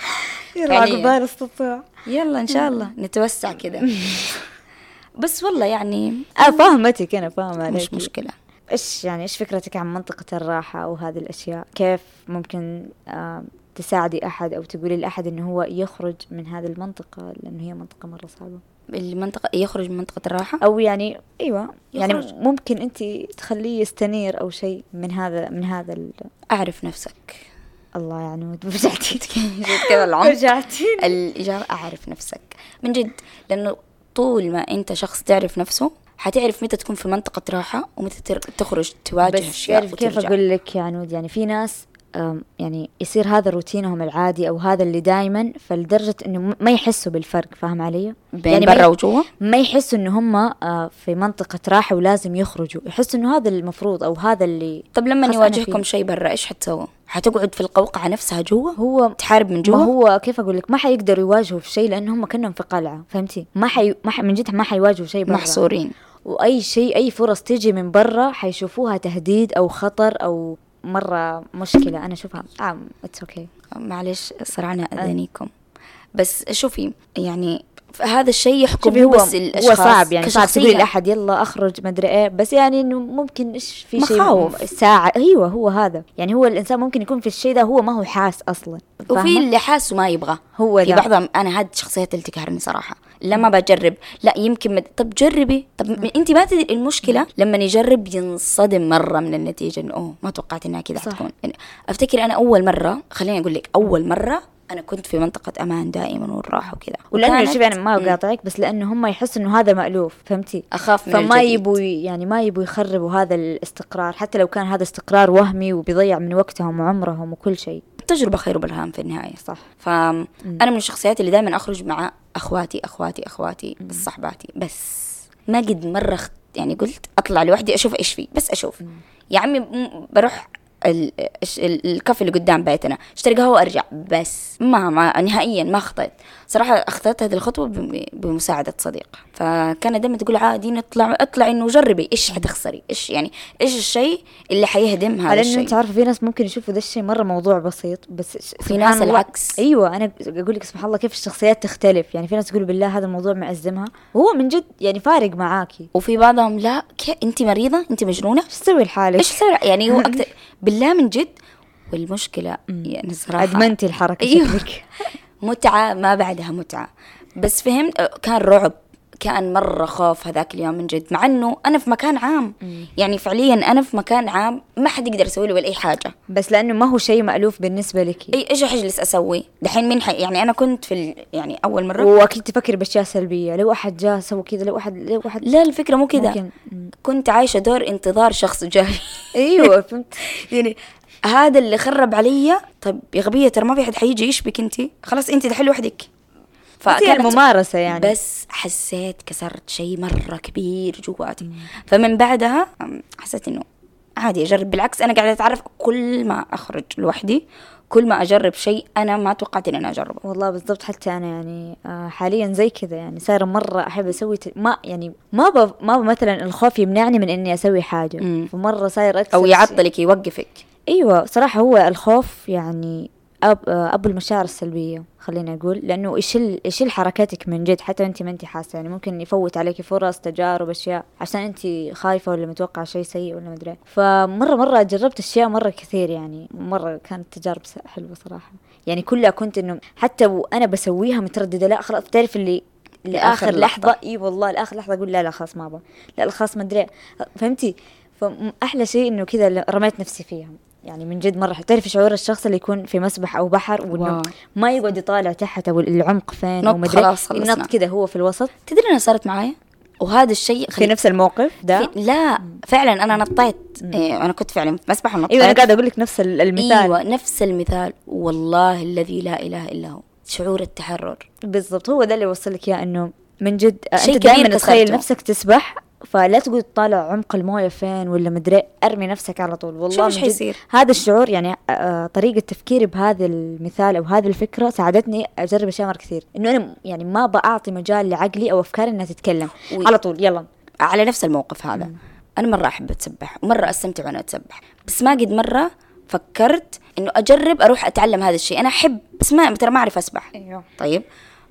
يلا يعني- عقبال السطوح يلا إن شاء الله. نتوسع كذا بس والله يعني آه فاهمتك أنا فاهمة مش. مشكلة. إيش يعني إيش فكرتك عن منطقة الراحة أو هذه الأشياء؟ كيف ممكن آه تساعدي أحد أو تقولي لأحد إنه هو يخرج من هذه المنطقة لأنه هي منطقة مرة صعبة؟ المنطقة يخرج من منطقة الراحة؟ أو يعني إيوه يعني يخرج. ممكن أنت تخليه يستنير أو شيء من هذا من هذا ال- أعرف نفسك. الله يا عنود رجعتي كذا العمق. رجعتي الإجابة أعرف نفسك. من جد لأنه طول ما أنت شخص تعرف نفسه حتعرف متى تكون في منطقة راحة ومتى تخرج تواجه بس أشياء كيف. أقول لك يا عنود يعني في ناس يعني يصير هذا روتينهم العادي أو هذا اللي دائما فلدرجة إنه ما يحسوا بالفرق فاهم علي؟ بين يعني برا وجوا ما يحسوا إنه هم آه، في منطقة راحة ولازم يخرجوا يحسوا إنه هذا المفروض أو هذا اللي طب لما يواجهكم. شيء برا إيش حتسووا؟ حتقعد في القوقعة نفسها جوا؟ هو تحارب من ما جوا؟ هو كيف أقول لك ما حيقدروا يواجهوا في شيء لأنه هم كأنهم في قلعة فهمتي؟ ما حي... ما ح... من جد ما حيواجهوا شيء برا محصورين وأي شيء أي فرص تجي من برا حيشوفوها تهديد أو خطر أو مرة مشكلة أنا أشوفها. آه it's okay معلش صرعنا أذانيكم. بس شوفي يعني هذا الشيء يحكم هو بس هو الأشخاص صعب يعني صعب. تقولي لأحد يلا أخرج مدري إيه بس يعني إنه ممكن إيش في شيء مخاوف. ساعة أيوه هو هذا يعني هو الإنسان ممكن يكون في الشيء ده هو ما هو حاس أصلا وفي؟ اللي حاس وما يبغى هو في ده. بعضهم أنا هاد الشخصيات اللي تقهرني صراحة لما بجرب لا يمكن مد... طب جربي طب م- أنت ما تدري المشكلة لما يجرب ينصدم مرة من النتيجة إنه أوه ما توقعت إنها كذا. حتكون يعني أفتكر أنا أول مرة خليني أقول لك أول مرة أنا كنت في منطقة أمان دائما والراحة وكذا. ولأنه شوفي أنا ما مم. بقاطعك بس لأنه هم يحسوا إنه هذا مألوف فهمتي؟ أخاف من فما. يبوا يعني ما يبوا يخربوا هذا الاستقرار حتى لو كان هذا استقرار وهمي وبيضيع من وقتهم وعمرهم وكل شيء. التجربه خير برهان في النهاية. صح. فانا من الشخصيات اللي دائما أخرج مع أخواتي أخواتي أخواتي صحباتي بس ما قد مرة يعني قلت أطلع لوحدي أشوف إيش فيه بس أشوف. يا عمي بروح الكافي اللي قدام بيتنا اشتري قهوه وأرجع بس ما, ما نهائيا ما خطيت. صراحة أخذت هذه الخطوة بم- بمساعدة صديق. فكانت دائما تقول عادي نطلع اطلع إنه جربي إيش حتخسري إيش يعني إيش الشيء اللي حيهدم هذا الشيء؟ أنت عارفة في ناس ممكن يشوفوا ذا الشيء مرة موضوع بسيط بس في ناس الله- العكس. أيوه أنا أقول لك سبحان الله كيف الشخصيات تختلف. يعني في ناس تقول بالله هذا الموضوع مأزمها وهو من جد يعني فارق معاكي. وفي بعضهم لا كي أنت مريضة أنت مجنونة؟ إيش تسوي لحالك؟ إيش صار؟ يعني هو أكثر بالله من جد والمشكلة يعني صراحة أدمنتي الحركة أيوه. شكلك. متعة ما بعدها متعة. بس فهمت؟ كان رعب. كان مرة خوف هذاك اليوم من جد مع إنه أنا في مكان عام. يعني فعليا أنا في مكان عام ما حد يقدر يسوي لي ولا أي حاجة. بس لأنه ما هو شيء مألوف بالنسبة لك. إي إيش حجلس أسوي؟ دحين مين حي يعني أنا كنت في ال... يعني أول مرة. وأكيد تفكري بأشياء سلبية. لو أحد جاء سوى كذا. لو احد لو احد لا الفكرة مو كذا. مم. كنت عايشة دور انتظار شخص جاي. أيوه فهمت. يعني هذا اللي خرب علي. طيب يا غبية ترى ما في حد حيجي يشبك انت. خلاص انت دحين لوحدك. هي الممارسة يعني. بس حسيت كسرت شيء مرة كبير جواتي. فمن بعدها حسيت إنه عادي أجرب. بالعكس أنا قاعدة أتعرف كل ما أخرج لوحدي كل ما أجرب شيء أنا ما توقعت إني أنا أجربه. والله بالضبط حتى أنا يعني آه، حاليا زي كذا يعني. صايره مرة أحب أسوي ت... ما يعني ما ب... ما ب مثلا الخوف يمنعني من إني أسوي حاجة. مم. فمرة صاير أكثر أو يعطلك يوقفك. إيوه صراحة هو الخوف يعني أب أبو المشاعر السلبية خلينا أقول لأنه يشيل يشيل حركاتك من جد حتى أنت ما أنت حاسة. يعني ممكن يفوت عليك فرص تجارب أشياء عشان أنت خايفة ولا متوقعة شيء سيء ولا مدري فمرة مرة جربت أشياء مرة كثير يعني مرة كانت تجارب حلوة صراحة. يعني كلها كنت إنه حتى وأنا بسويها مترددة لا خلاص بتعرف اللي لآخر لحظة. لحظة. إي والله لآخر لحظة أقول لا لا خلاص ما أبغى. لا خلاص ما أدري. فهمتي؟ فاحلى شيء إنه كذا رميت نفسي فيها. يعني من جد مرة. تعرفي شعور الشخص اللي يكون في مسبح أو بحر وإنه. ما يقعد يطالع تحت أو العمق فين أو مدري خلاص كذا هو في الوسط. تدري أنا صارت معايا؟ وهذا الشيء في نفس الموقف؟ ده في لا فعلا أنا نطيت. إيه أنا كنت فعلا في مسبح ونطيت. أيوه أنا قاعدة أقول لك نفس ال- المثال. أيوه نفس المثال. والله الذي لا إله إلا هو. شعور التحرر. بالضبط هو ده اللي وصلك اياه إنه من جد أنت دائما تخيل. نفسك تسبح فلا تقعد تطالع عمق الموية فين ولا مدري أرمي نفسك على طول. والله جد حيصير. هذا الشعور يعني آه، طريقة تفكيري بهذا المثال أو هذه الفكرة ساعدتني أجرب أشياء مرة كثير. إنه أنا يعني ما بعطي مجال لعقلي أو أفكاري إنها تتكلم. وي- على طول يلا. على نفس الموقف هذا. أنا مرة أحب أتسبح ومرة أستمتع وأنا أتسبح. بس ما قد مرة فكرت إنه أجرب أروح أتعلم هذا الشيء. أنا أحب بس ما ترى ما أعرف أسبح. أيوه. طيب.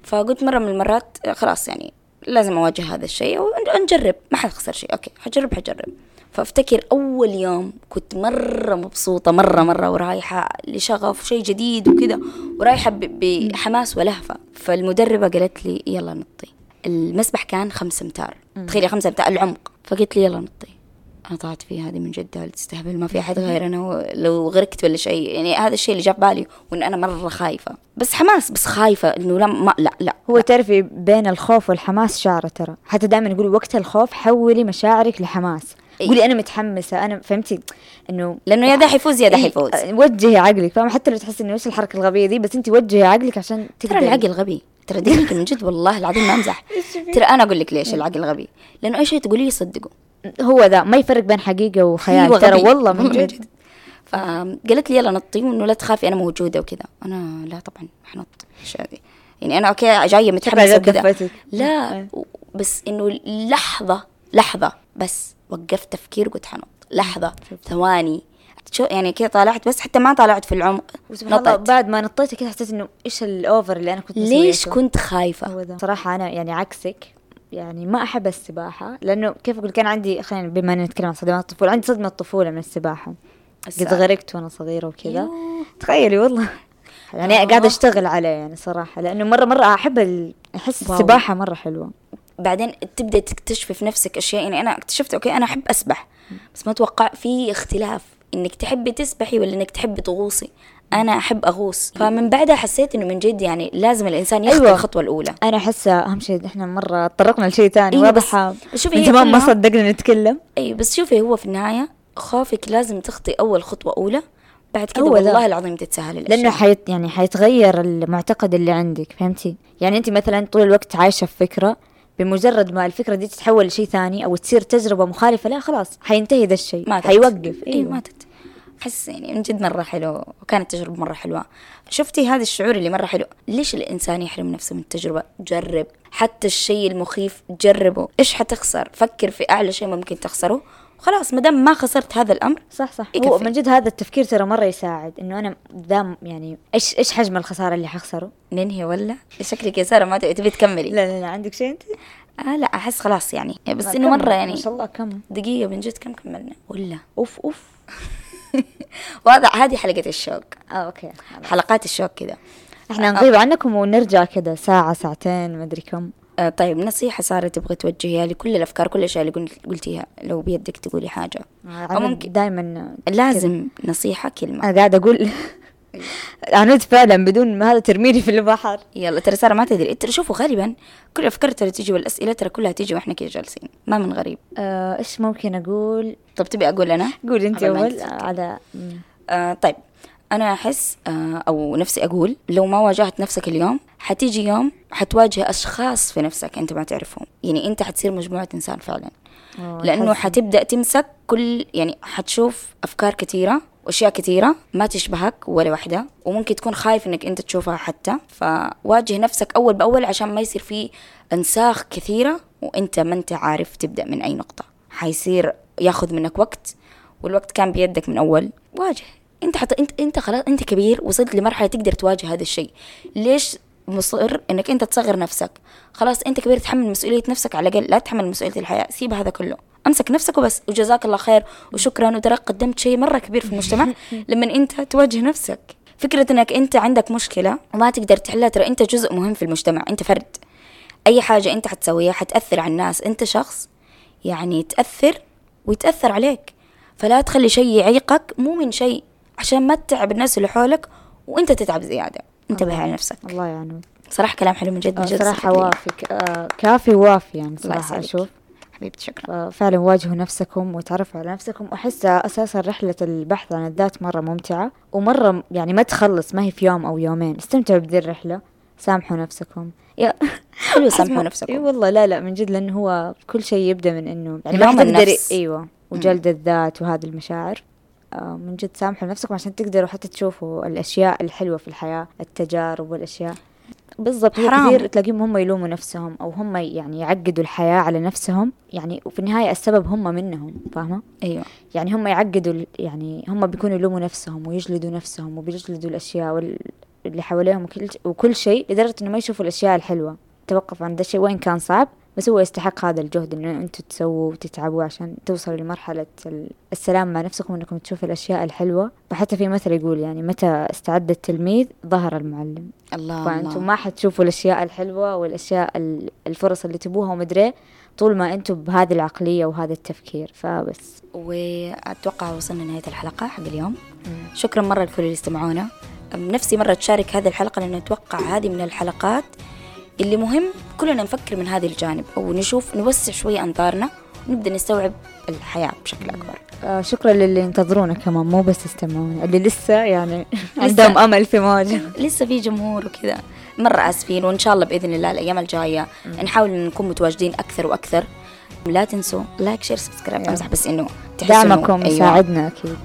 فقلت مرة من المرات آه، خلاص يعني لازم أواجه هذا الشيء ونجرب ما حخسر شيء. أوكي حجرب حجرب. فأفتكر أول يوم كنت مرة مبسوطة مرة مرة ورايحة لشغف شيء جديد وكذا ورايحة ب- بحماس ولهفة. فالمدربة قالت لي يلا نطي. المسبح كان خمس أمتار. تخيلي خمس أمتار العمق. فقلت لي يلا نطي. أنا طلعت فيه هذه من جد تستهبل. ما في أحد غيرنا. و- لو غرقت ولا شيء. يعني هذا الشيء اللي جاء في بالي وإن أنا مرة خايفة. بس حماس بس خايفة إنه لا ما لا لا هو تعرفي بين الخوف والحماس شعره ترى. حتى دائما يقولوا وقت الخوف حولي مشاعرك لحماس. إيه. قولي أنا متحمسة أنا فهمتي؟ إنه لأنه يا ده حيفوز يا ده إيه، حيفوز وجهي عقلك. فاهم؟ حتى لو تحسي إنه إيش الحركة الغبية دي بس أنت وجهي عقلك عشان ترى. العقل غبي. ترى دينك من جد والله العظيم ما أمزح. ترى أنا أقول لك ليش العقل غبي؟ لأنه أي شيء تقوليه يصدقه هو ذا ما يفرق بين حقيقة وخيال. أيوة ترى. والله من جد. فقالت لي يلا نطي وإنه لا تخافي أنا موجودة وكذا. أنا لا طبعا حنط. إيش هذه؟ يعني أنا okay جاية متحمسة وكذا. لا. و- بس إنه لحظة لحظة بس وقفت تفكير وقلت حنط. لحظة ثواني. شو يعني كذا طالعت بس حتى ما طالعت في العمق. وسبحان الله بعد ما نطيت كذا حسيت إنه إيش الاوفر اللي أنا كنت ليش؟ كنت خايفة؟ صراحة أنا يعني عكسك. يعني ما أحب السباحة لأنه كيف أقول كان عندي خلينا بما أننا نتكلم عن صدمات الطفولة عندي صدمة طفولة من السباحة قد غرقت وأنا صغيرة وكذا. تخيلي والله يعني آه. قاعدة أشتغل عليه يعني صراحة لأنه مرة مرة أحب ال... أحس wow. السباحة مرة حلوة بعدين تبدأ تكتشفي في نفسك أشياء يعني أنا اكتشفت okay أنا أحب أسبح بس ما أتوقع في اختلاف إنك تحبي تسبحي ولا إنك تحبي تغوصي أنا أحب أغوص. فمن بعدها حسيت إنه من جد يعني لازم الإنسان يخطو أيوة. الخطوة الأولى. أنا أحس أهم شيء إحنا مرة تطرقنا لشيء ثاني أيوة واضح. شوفي زمان ما صدقنا نتكلم. اي بس شوفي هو في النهاية خوفك لازم تخطي أول خطوة أولى. بعد كده. والله العظيم تتسهل الأشياء. لأنه حيت يعني حيتغير المعتقد اللي عندك فهمتي؟ يعني أنت مثلا طول الوقت عايشة في فكرة بمجرد ما الفكرة دي تتحول لشيء ثاني أو تصير تجربة مخالفة لا خلاص حينتهي ذا الشيء ماتت. حيوقف. أيوه أيوه. ماتت أحس يعني من جد مرة حلو وكانت تجربة مرة حلوة. شفتي هذا الشعور اللي مرة حلو؟ ليش الإنسان يحرم نفسه من التجربة؟ جرب. حتى الشيء المخيف جربه. إيش حتخسر؟ فكر في أعلى شيء ممكن تخسره. خلاص ما دام ما خسرت هذا الأمر صح صح. يكفي. هو من جد هذا التفكير ترى مرة يساعد إنه أنا ذا يعني إيش إيش حجم الخسارة اللي حخسره؟ ننهي ولا؟ شكلك يا سارة ما تبي تكملي. لا لا لا. عندك شيء أنت؟ آه لا أحس خلاص يعني. بس إنه مرة يعني ما شاء الله كم؟ دقيقة من جد كم كملنا؟ ولا؟ أوف أوف. وهذا هذه حلقة الشوق. آه okay حلقات الشوق كذا. إحنا نغيب عنكم ونرجع كذا ساعة ساعتين ما أدري كم. آه طيب نصيحة سارة تبغي توجهيها لكل الأفكار كل الأشياء اللي قلت- قلتيها لو بيدك تقولي حاجة. أو ممكن دائما لازم نصيحة كلمة. أنا قاعدة أقول عنود فعلا بدون ما هذا ترميني في البحر. يلا ترى سارة ما تدري. ترى شوفوا غالبا كل الأفكار ترى تيجي والأسئلة ترى كلها تيجي وإحنا كذا جالسين ما من غريب. آه، إيش ممكن أقول؟ طب تبي أقول أنا؟ قول أنت أول. على. آه طيب. أنا أحس آه أو نفسي أقول لو ما واجهت نفسك اليوم حتيجي يوم حتواجه أشخاص في نفسك أنت ما تعرفهم. يعني أنت حتصير مجموعة إنسان فعلا. لأنه حتبدأ تمسك كل يعني حتشوف أفكار كثيرة وأشياء كثيرة ما تشبهك ولا واحدة وممكن تكون خايف إنك أنت تشوفها حتى. فواجه نفسك أول بأول عشان ما يصير في أنساخ كثيرة وأنت ما أنت عارف تبدأ من أي نقطة. حيصير ياخذ منك وقت والوقت كان بيدك من أول. واجه. أنت حتى أنت أنت خلاص أنت كبير وصلت لمرحلة تقدر تواجه هذا الشيء. ليش مصر إنك أنت تصغر نفسك؟ خلاص أنت كبير تحمل مسؤولية نفسك على الأقل لا تحمل مسؤولية الحياة. سيب هذا كله. أمسك نفسك وبس وجزاك الله خير وشكرا وترى قدمت شيء مرة كبير في المجتمع. لما أنت تواجه نفسك. فكرة إنك أنت عندك مشكلة وما تقدر تحلها ترى أنت جزء مهم في المجتمع أنت فرد. أي حاجة أنت حتسويها حتأثر على الناس. أنت شخص يعني تأثر ويتأثر عليك. فلا تخلي شيء يعيقك مو من شيء عشان ما تتعب الناس اللي حولك وأنت تتعب زيادة. انتبه على نفسك. الله يعينك. صراحة كلام حلو من جد من جد صراحة صحت لي. وافي آه، كافي ووافي يعني يسعدك. أشوف. حبيبتي شكرا. فعلا واجهوا نفسكم وتعرفوا على نفسكم. وأحس أساسا رحلة البحث عن الذات مرة ممتعة ومرة يعني ما تخلص ما هي في يوم أو يومين. استمتعوا بذي الرحلة. سامحوا نفسكم. يا. حلو سامحوا اي نفسكم. والله لا لا من جد لأنه هو كل شيء يبدأ من إنه يعني لوم ما النفس. أيوة وجلد الذات وهذه المشاعر. آه، من جد سامحوا نفسكم عشان تقدروا حتى تشوفوا الأشياء الحلوة في الحياة التجارب والأشياء. بالضبط حرام. كثير تلاقيهم هم يلوموا نفسهم أو هم يعني يعقدوا الحياة على نفسهم يعني وفي النهاية السبب هم منهم فاهمة؟ أيوه يعني هم يعقدوا يعني هم بيكونوا يلوموا نفسهم ويجلدوا نفسهم وبيجلدوا الأشياء وال- اللي حواليهم وكل, وكل شيء لدرجة إنه ما يشوفوا الأشياء الحلوة توقف عن ده الشيء وين كان صعب بس هو يستحق هذا الجهد إنه أنتوا تسووا وتتعبوا عشان توصلوا لمرحلة ال- السلام مع نفسكم إنكم تشوفوا الأشياء الحلوة فحتى في مثل يقول يعني متى استعد التلميذ ظهر المعلم الله الله. ما حتشوفوا الأشياء الحلوة والأشياء ال- الفرص اللي تبوها ومدري طول ما أنتم بهذه العقلية وهذا التفكير فبس. وأتوقع وصلنا لنهاية الحلقة حق اليوم. شكرا مرة لكل اللي استمعونا نفسي مرة تشارك هذه الحلقة لأنه أتوقع هذه من الحلقات اللي مهم كلنا نفكر من هذا الجانب. أو نشوف نوسع شوية أنظارنا ونبدأ نستوعب الحياة بشكل أكبر. آه شكرا للي ينتظرونا كمان مو بس يستمعون اللي لسه يعني عندهم أمل في مواجهه لسه في جمهور وكذا. مرة آسفين وإن شاء الله بإذن الله الأيام الجاية نحاول نكون متواجدين أكثر وأكثر. لا تنسوا like share subscribe يلا. أمزح بس إنه- دعمكم أيوة. يساعدنا أكيد.